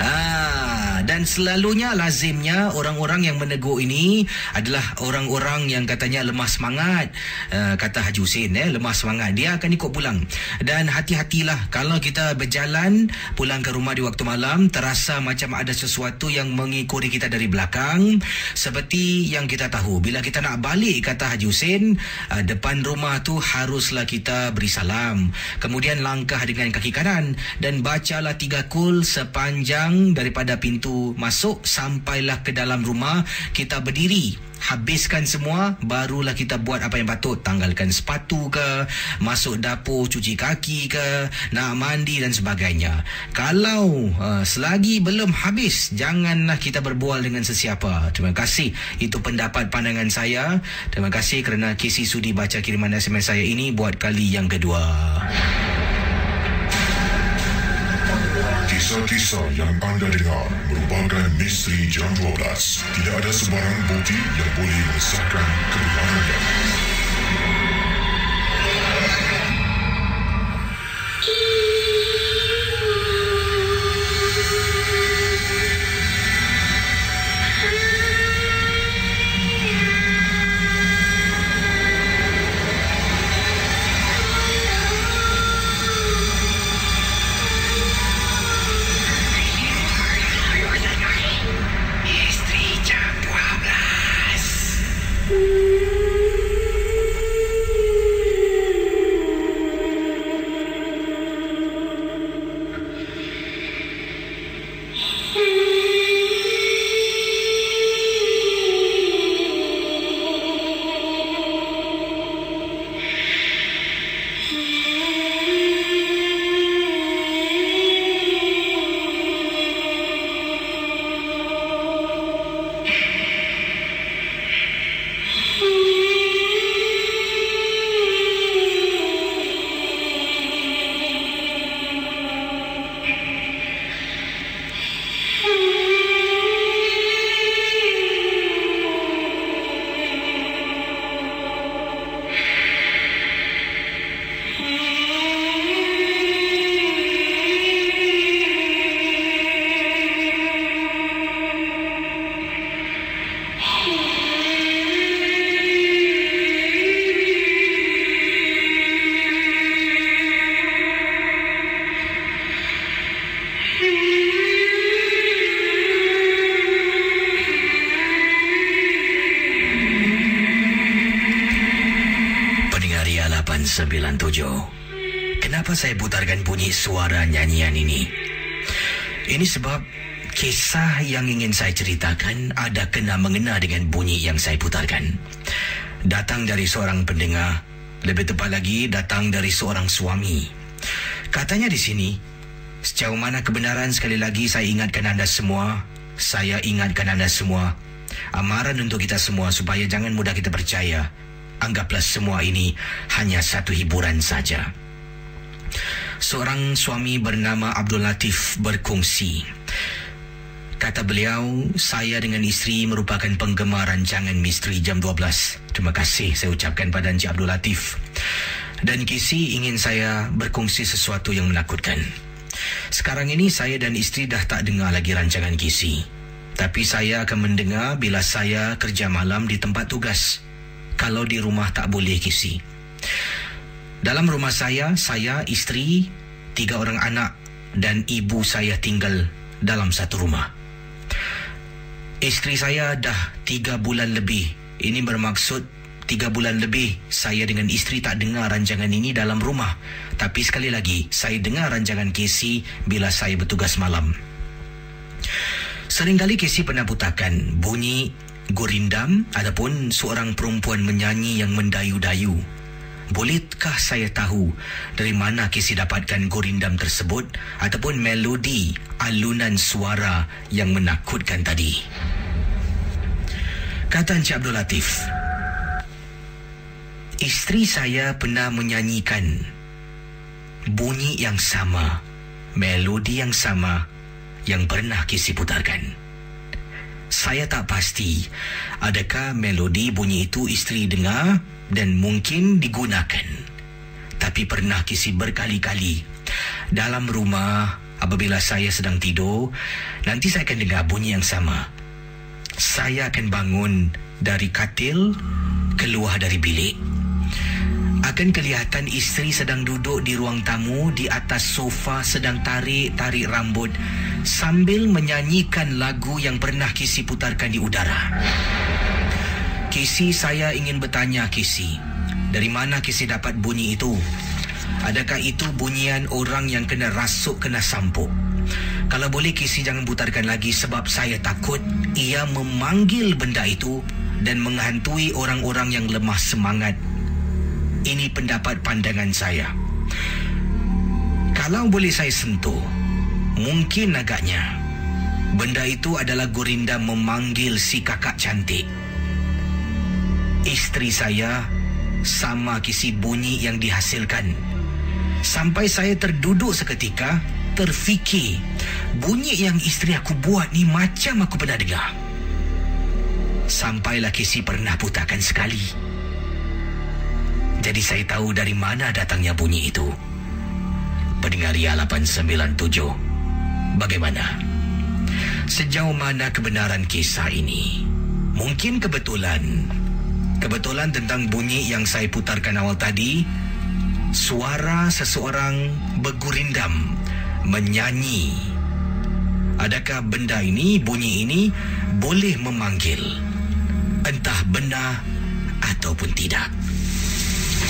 [SPEAKER 2] Ah, dan selalunya lazimnya orang-orang yang menegur ini adalah orang-orang yang katanya lemah semangat. Uh, kata Haji Hussein eh, lemah semangat. Dia akan ikut pulang. Dan hati-hatilah kalau kita berjalan pulang ke rumah di waktu malam terasa macam ada sesuatu yang mengikuti kita dari belakang seperti yang kita tahu bila kita nak balik kata Haji Hussein uh, depan rumah tu haruslah kita beri salam kemudian langkah dengan kaki kanan dan bacalah tiga kul sepanjang daripada pintu masuk sampailah ke dalam rumah kita berdiri habiskan semua barulah kita buat apa yang patut. Tanggalkan sepatu ke masuk dapur cuci kaki ke nak mandi dan sebagainya. Kalau uh, selagi belum habis janganlah kita berbual dengan sesiapa. Terima kasih. Itu pendapat pandangan saya. Terima kasih kerana Casey sudi baca kiriman SMS saya ini. Buat kali yang kedua
[SPEAKER 1] Kisah-kisah yang anda dengar merupakan misteri jam 12. Tidak ada sebarang bukti yang boleh mengesahkan kebenarannya.
[SPEAKER 2] 897. Kenapa saya putarkan bunyi suara nyanyian ini? Ini sebab kisah yang ingin saya ceritakan ada kena mengena dengan bunyi yang saya putarkan. Datang dari seorang pendengar, lebih tepat lagi datang dari seorang suami. Katanya di sini, sejauh mana kebenaran sekali lagi saya ingatkan anda semua, saya ingatkan anda semua, amaran untuk kita semua supaya jangan mudah kita percaya. Anggaplah semua ini hanya satu hiburan saja. Seorang suami bernama Abdul Latif berkongsi. Kata beliau, saya dengan isteri merupakan penggemar rancangan Misteri Jam 12. Terima kasih saya ucapkan pada Encik Abdul Latif. Dan Kisi ingin saya berkongsi sesuatu yang menakutkan. Sekarang ini saya dan isteri dah tak dengar lagi rancangan Kisi. Tapi saya akan mendengar bila saya kerja malam di tempat tugas. Kalau di rumah tak boleh Kisi. Dalam rumah saya, saya, isteri, tiga orang anak dan ibu saya tinggal dalam satu rumah. Isteri saya dah tiga bulan lebih. Ini bermaksud tiga bulan lebih saya dengan isteri tak dengar rancangan ini dalam rumah. Tapi sekali lagi, saya dengar rancangan Casey bila saya bertugas malam. Seringkali Casey pernah putarkan bunyi gurindam ataupun seorang perempuan menyanyi yang mendayu-dayu. Bolehkah saya tahu dari mana Casey dapatkan gurindam tersebut ataupun melodi alunan suara yang menakutkan tadi? Kata Encik Abdul Latif, Isteri saya pernah menyanyikan bunyi yang sama, melodi yang sama yang pernah Casey putarkan. Saya tak pasti adakah melodi bunyi itu isteri dengar dan mungkin digunakan. Tapi pernah Casey berkali-kali dalam rumah apabila saya sedang tidur, nanti saya akan dengar bunyi yang sama. Saya akan bangun dari katil keluar dari bilik akan kelihatan isteri sedang duduk di ruang tamu di atas sofa sedang tarik-tarik rambut sambil menyanyikan lagu yang pernah Kisi putarkan di udara. Kisi saya ingin bertanya Kisi, dari mana Kisi dapat bunyi itu? Adakah itu bunyian orang yang kena rasuk kena sampuk? Kalau boleh Kisi jangan putarkan lagi sebab saya takut ia memanggil benda itu dan menghantui orang-orang yang lemah semangat ini pendapat pandangan saya. Kalau boleh saya sentuh, mungkin agaknya benda itu adalah Gorinda memanggil si kakak cantik. Isteri saya sama kisi bunyi yang dihasilkan. Sampai saya terduduk seketika, terfikir bunyi yang isteri aku buat ni macam aku pernah dengar. Sampailah kisi pernah putarkan sekali. Jadi saya tahu dari mana datangnya bunyi itu. Pendengar Ria 897. Bagaimana? Sejauh mana kebenaran kisah ini? Mungkin kebetulan. Kebetulan tentang bunyi yang saya putarkan awal tadi. Suara seseorang bergurindam. Menyanyi. Adakah benda ini, bunyi ini boleh memanggil? Entah benar ataupun tidak.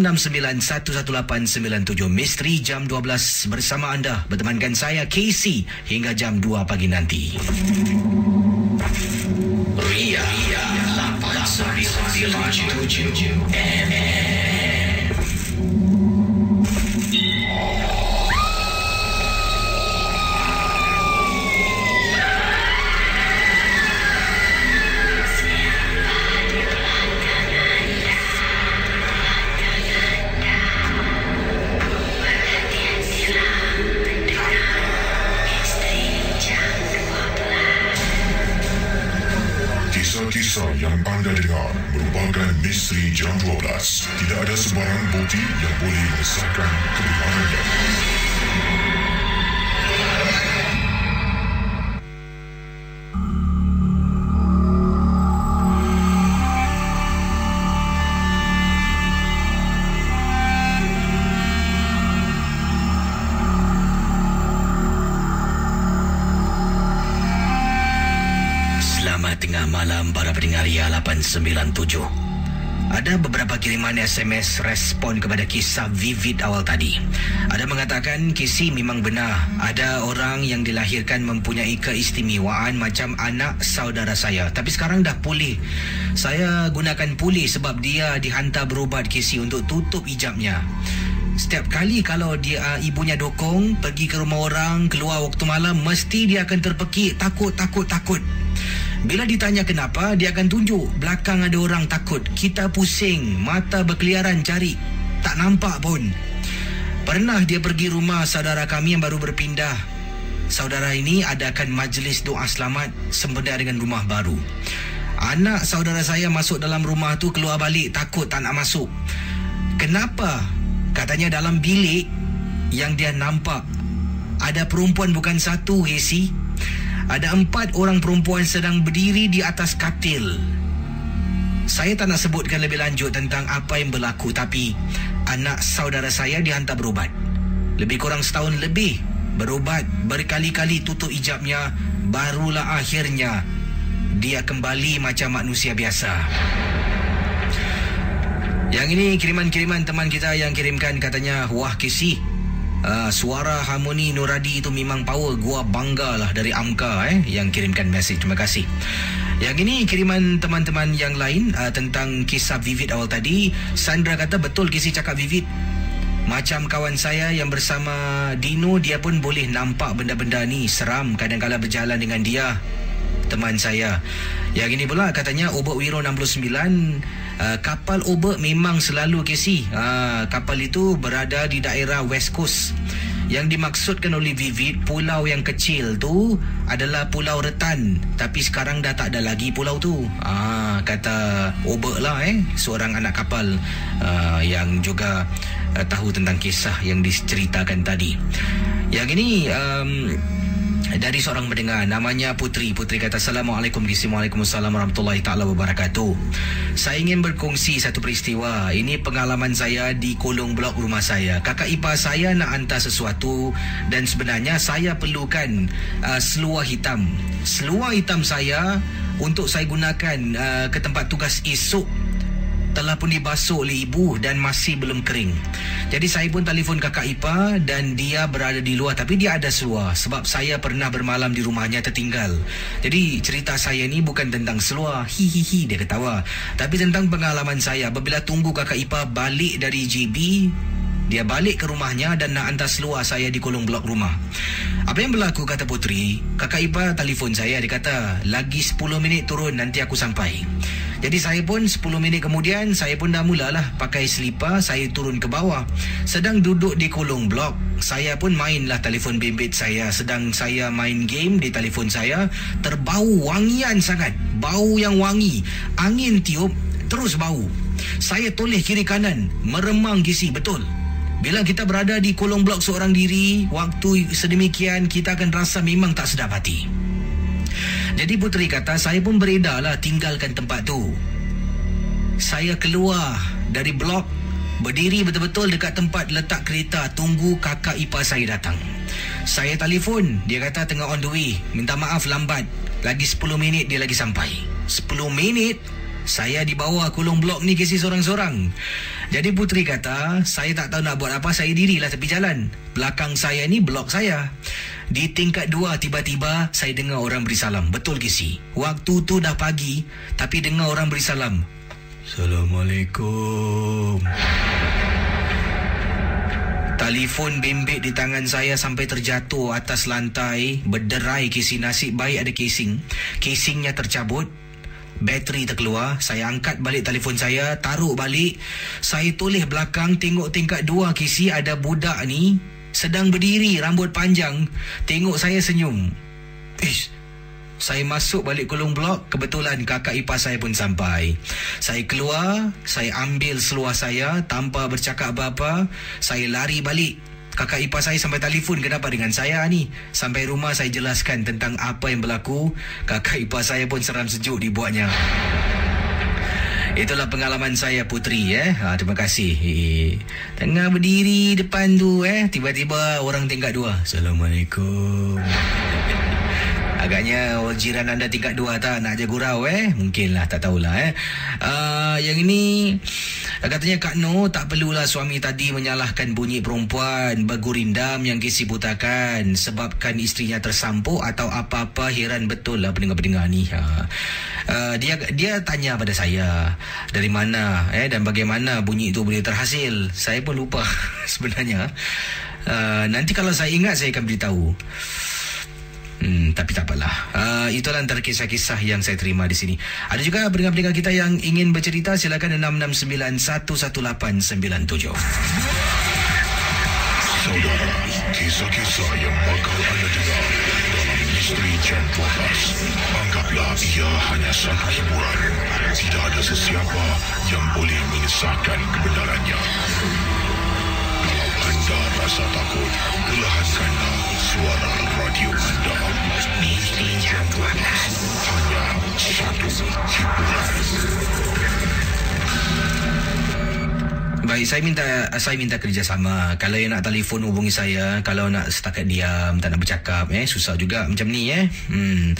[SPEAKER 2] 669-11897 Misteri jam 12 bersama anda. Bertemankan saya Casey Hingga jam 2 pagi nanti. Ria, Ria 897 MM
[SPEAKER 1] bukti yang boleh mengesahkan kebenarannya.
[SPEAKER 2] Selamat tengah malam para pendengar Ria 897. Ada beberapa kiriman SMS respon kepada kisah vivid awal tadi. Ada mengatakan kisi memang benar. Ada orang yang dilahirkan mempunyai keistimewaan macam anak saudara saya. Tapi sekarang dah pulih. Saya gunakan pulih sebab dia dihantar berubat kisi untuk tutup hijabnya. Setiap kali kalau dia uh, ibunya dokong pergi ke rumah orang keluar waktu malam mesti dia akan terpekik takut takut takut. Bila ditanya kenapa dia akan tunjuk belakang ada orang takut. Kita pusing, mata berkeliaran cari tak nampak pun. Pernah dia pergi rumah saudara kami yang baru berpindah. Saudara ini adakan majlis doa selamat sempena dengan rumah baru. Anak saudara saya masuk dalam rumah tu keluar balik takut tak nak masuk. Kenapa? Katanya dalam bilik yang dia nampak ada perempuan bukan satu, Hesi. Ada empat orang perempuan sedang berdiri di atas katil. Saya tak nak sebutkan lebih lanjut tentang apa yang berlaku tapi anak saudara saya dihantar berubat. Lebih kurang setahun lebih berubat berkali-kali tutup hijabnya barulah akhirnya dia kembali macam manusia biasa. Yang ini kiriman-kiriman teman kita yang kirimkan katanya wah kisi Uh, suara harmoni Nuradi itu memang power. Gua bangga lah dari Amka eh, Yang kirimkan mesej Terima kasih. Yang ini kiriman teman-teman yang lain uh, Tentang kisah Vivid awal tadi. Sandra kata betul kisi cakap Vivid. Macam kawan saya yang bersama Dino Dia pun boleh nampak benda-benda ni. Seram kadang-kadang berjalan dengan dia Teman saya. Yang ini pula katanya Obek Wiro 69 Uh, kapal Obek memang selalu kesi. Uh, kapal itu berada di daerah West Coast. Yang dimaksudkan oleh Vivid, pulau yang kecil tu adalah Pulau Retan. Tapi sekarang dah tak ada lagi pulau tu. Ah, kata Obek lah eh, seorang anak kapal uh, yang juga uh, tahu tentang kisah yang diceritakan tadi. Yang ini... Um, dari seorang mendengar namanya Putri. Putri kata Assalamualaikum Waalaikumsalam warahmatullahi taala wabarakatuh. Saya ingin berkongsi satu peristiwa. Ini pengalaman saya di kolong blok rumah saya. Kakak ipar saya nak hantar sesuatu dan sebenarnya saya perlukan uh, seluar hitam. Seluar hitam saya untuk saya gunakan uh, ke tempat tugas esok telah pun dibasuh oleh ibu dan masih belum kering. Jadi saya pun telefon kakak ipar dan dia berada di luar tapi dia ada seluar sebab saya pernah bermalam di rumahnya tertinggal. Jadi cerita saya ni bukan tentang seluar, hihihi dia ketawa. Tapi tentang pengalaman saya apabila tunggu kakak ipar balik dari JB dia balik ke rumahnya dan nak hantar seluar saya di kolong blok rumah. Apa yang berlaku kata Putri? Kakak ipar telefon saya. Dia kata, lagi 10 minit turun nanti aku sampai. Jadi saya pun 10 minit kemudian saya pun dah mulalah pakai selipar saya turun ke bawah. Sedang duduk di kolong blok, saya pun mainlah telefon bimbit saya. Sedang saya main game di telefon saya, terbau wangian sangat. Bau yang wangi. Angin tiup, terus bau. Saya toleh kiri kanan, meremang gisi betul. Bila kita berada di kolong blok seorang diri, waktu sedemikian kita akan rasa memang tak sedap hati. Jadi Putri kata saya pun beredarlah tinggalkan tempat tu. Saya keluar dari blok berdiri betul-betul dekat tempat letak kereta tunggu kakak ipar saya datang. Saya telefon, dia kata tengah on the way. Minta maaf lambat. Lagi 10 minit dia lagi sampai. 10 minit saya di bawah kolong blok ni kisi seorang-seorang. Jadi Putri kata, saya tak tahu nak buat apa, saya dirilah tepi jalan. Belakang saya ni blok saya. Di tingkat dua tiba-tiba saya dengar orang beri salam. Betul ke si? Waktu tu dah pagi tapi dengar orang beri salam. Assalamualaikum. Telefon bimbit di tangan saya sampai terjatuh atas lantai. Berderai casing nasib baik ada casing. Casingnya tercabut. Bateri terkeluar. Saya angkat balik telefon saya. Taruh balik. Saya toleh belakang tengok tingkat dua kisi ada budak ni. Sedang berdiri rambut panjang. Tengok saya senyum. Ish. Saya masuk balik kolong blok Kebetulan kakak ipar saya pun sampai Saya keluar Saya ambil seluar saya Tanpa bercakap apa-apa Saya lari balik Kakak ipar saya sampai telefon Kenapa dengan saya ni Sampai rumah saya jelaskan Tentang apa yang berlaku Kakak ipar saya pun seram sejuk dibuatnya Itulah pengalaman saya Putri eh. Ha, terima kasih. Tengah berdiri depan tu eh tiba-tiba orang tingkat dua. Assalamualaikum. Agaknya oh, jiran anda tingkat dua tak nak jaga gurau eh? Mungkinlah, tak tahulah eh. Uh, yang ini katanya Kak No tak perlulah suami tadi menyalahkan bunyi perempuan bergurindam yang kisi butakan sebabkan istrinya tersampuk atau apa-apa heran betul lah pendengar-pendengar ni. Ha. Uh, dia dia tanya pada saya dari mana eh dan bagaimana bunyi itu boleh terhasil. Saya pun lupa sebenarnya. Uh, nanti kalau saya ingat saya akan beritahu. Hmm, tapi tak apalah. Uh, itulah antara kisah-kisah yang saya terima di sini. Ada juga pendengar-pendengar kita yang ingin bercerita, silakan 669-11897.
[SPEAKER 1] Saudara, kisah-kisah yang bakal anda dengar dalam Misteri Jam 12. Anggaplah ia hanya satu hiburan. Tidak ada sesiapa yang boleh mengesahkan kebenarannya. Anda rasa takut, perlahankanlah suara radio anda. Misteri Jam 12. Hanya satu hiburan.
[SPEAKER 2] Baik, saya minta saya minta kerjasama. Kalau yang nak telefon hubungi saya, kalau nak setakat diam, tak nak bercakap eh susah juga macam ni eh. Hmm.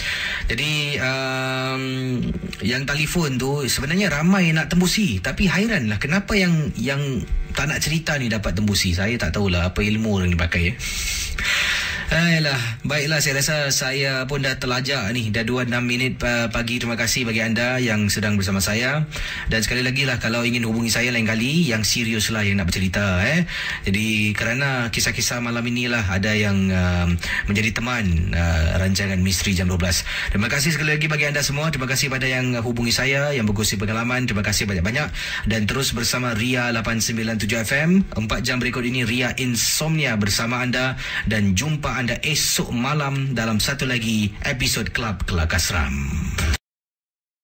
[SPEAKER 2] Jadi um, yang telefon tu sebenarnya ramai nak tembusi, tapi hairanlah kenapa yang yang tak nak cerita ni dapat tembusi. Saya tak tahulah apa ilmu yang dipakai eh. Ayolah, baiklah saya rasa saya pun dah terlajak ni. Dah 2-6 minit pagi. Terima kasih bagi anda yang sedang bersama saya. Dan sekali lagi lah kalau ingin hubungi saya lain kali Yang serius lah yang nak bercerita eh. Jadi kerana kisah-kisah malam inilah Ada yang uh, menjadi teman uh, rancangan Misteri Jam 12 Terima kasih sekali lagi bagi anda semua. Terima kasih pada yang hubungi saya Yang berkongsi pengalaman. Terima kasih banyak-banyak. Dan terus bersama Ria 897 FM 4 jam berikut ini Ria Insomnia bersama anda. Dan jumpa anda esok malam dalam satu lagi episod Kelab Kelab Kasram.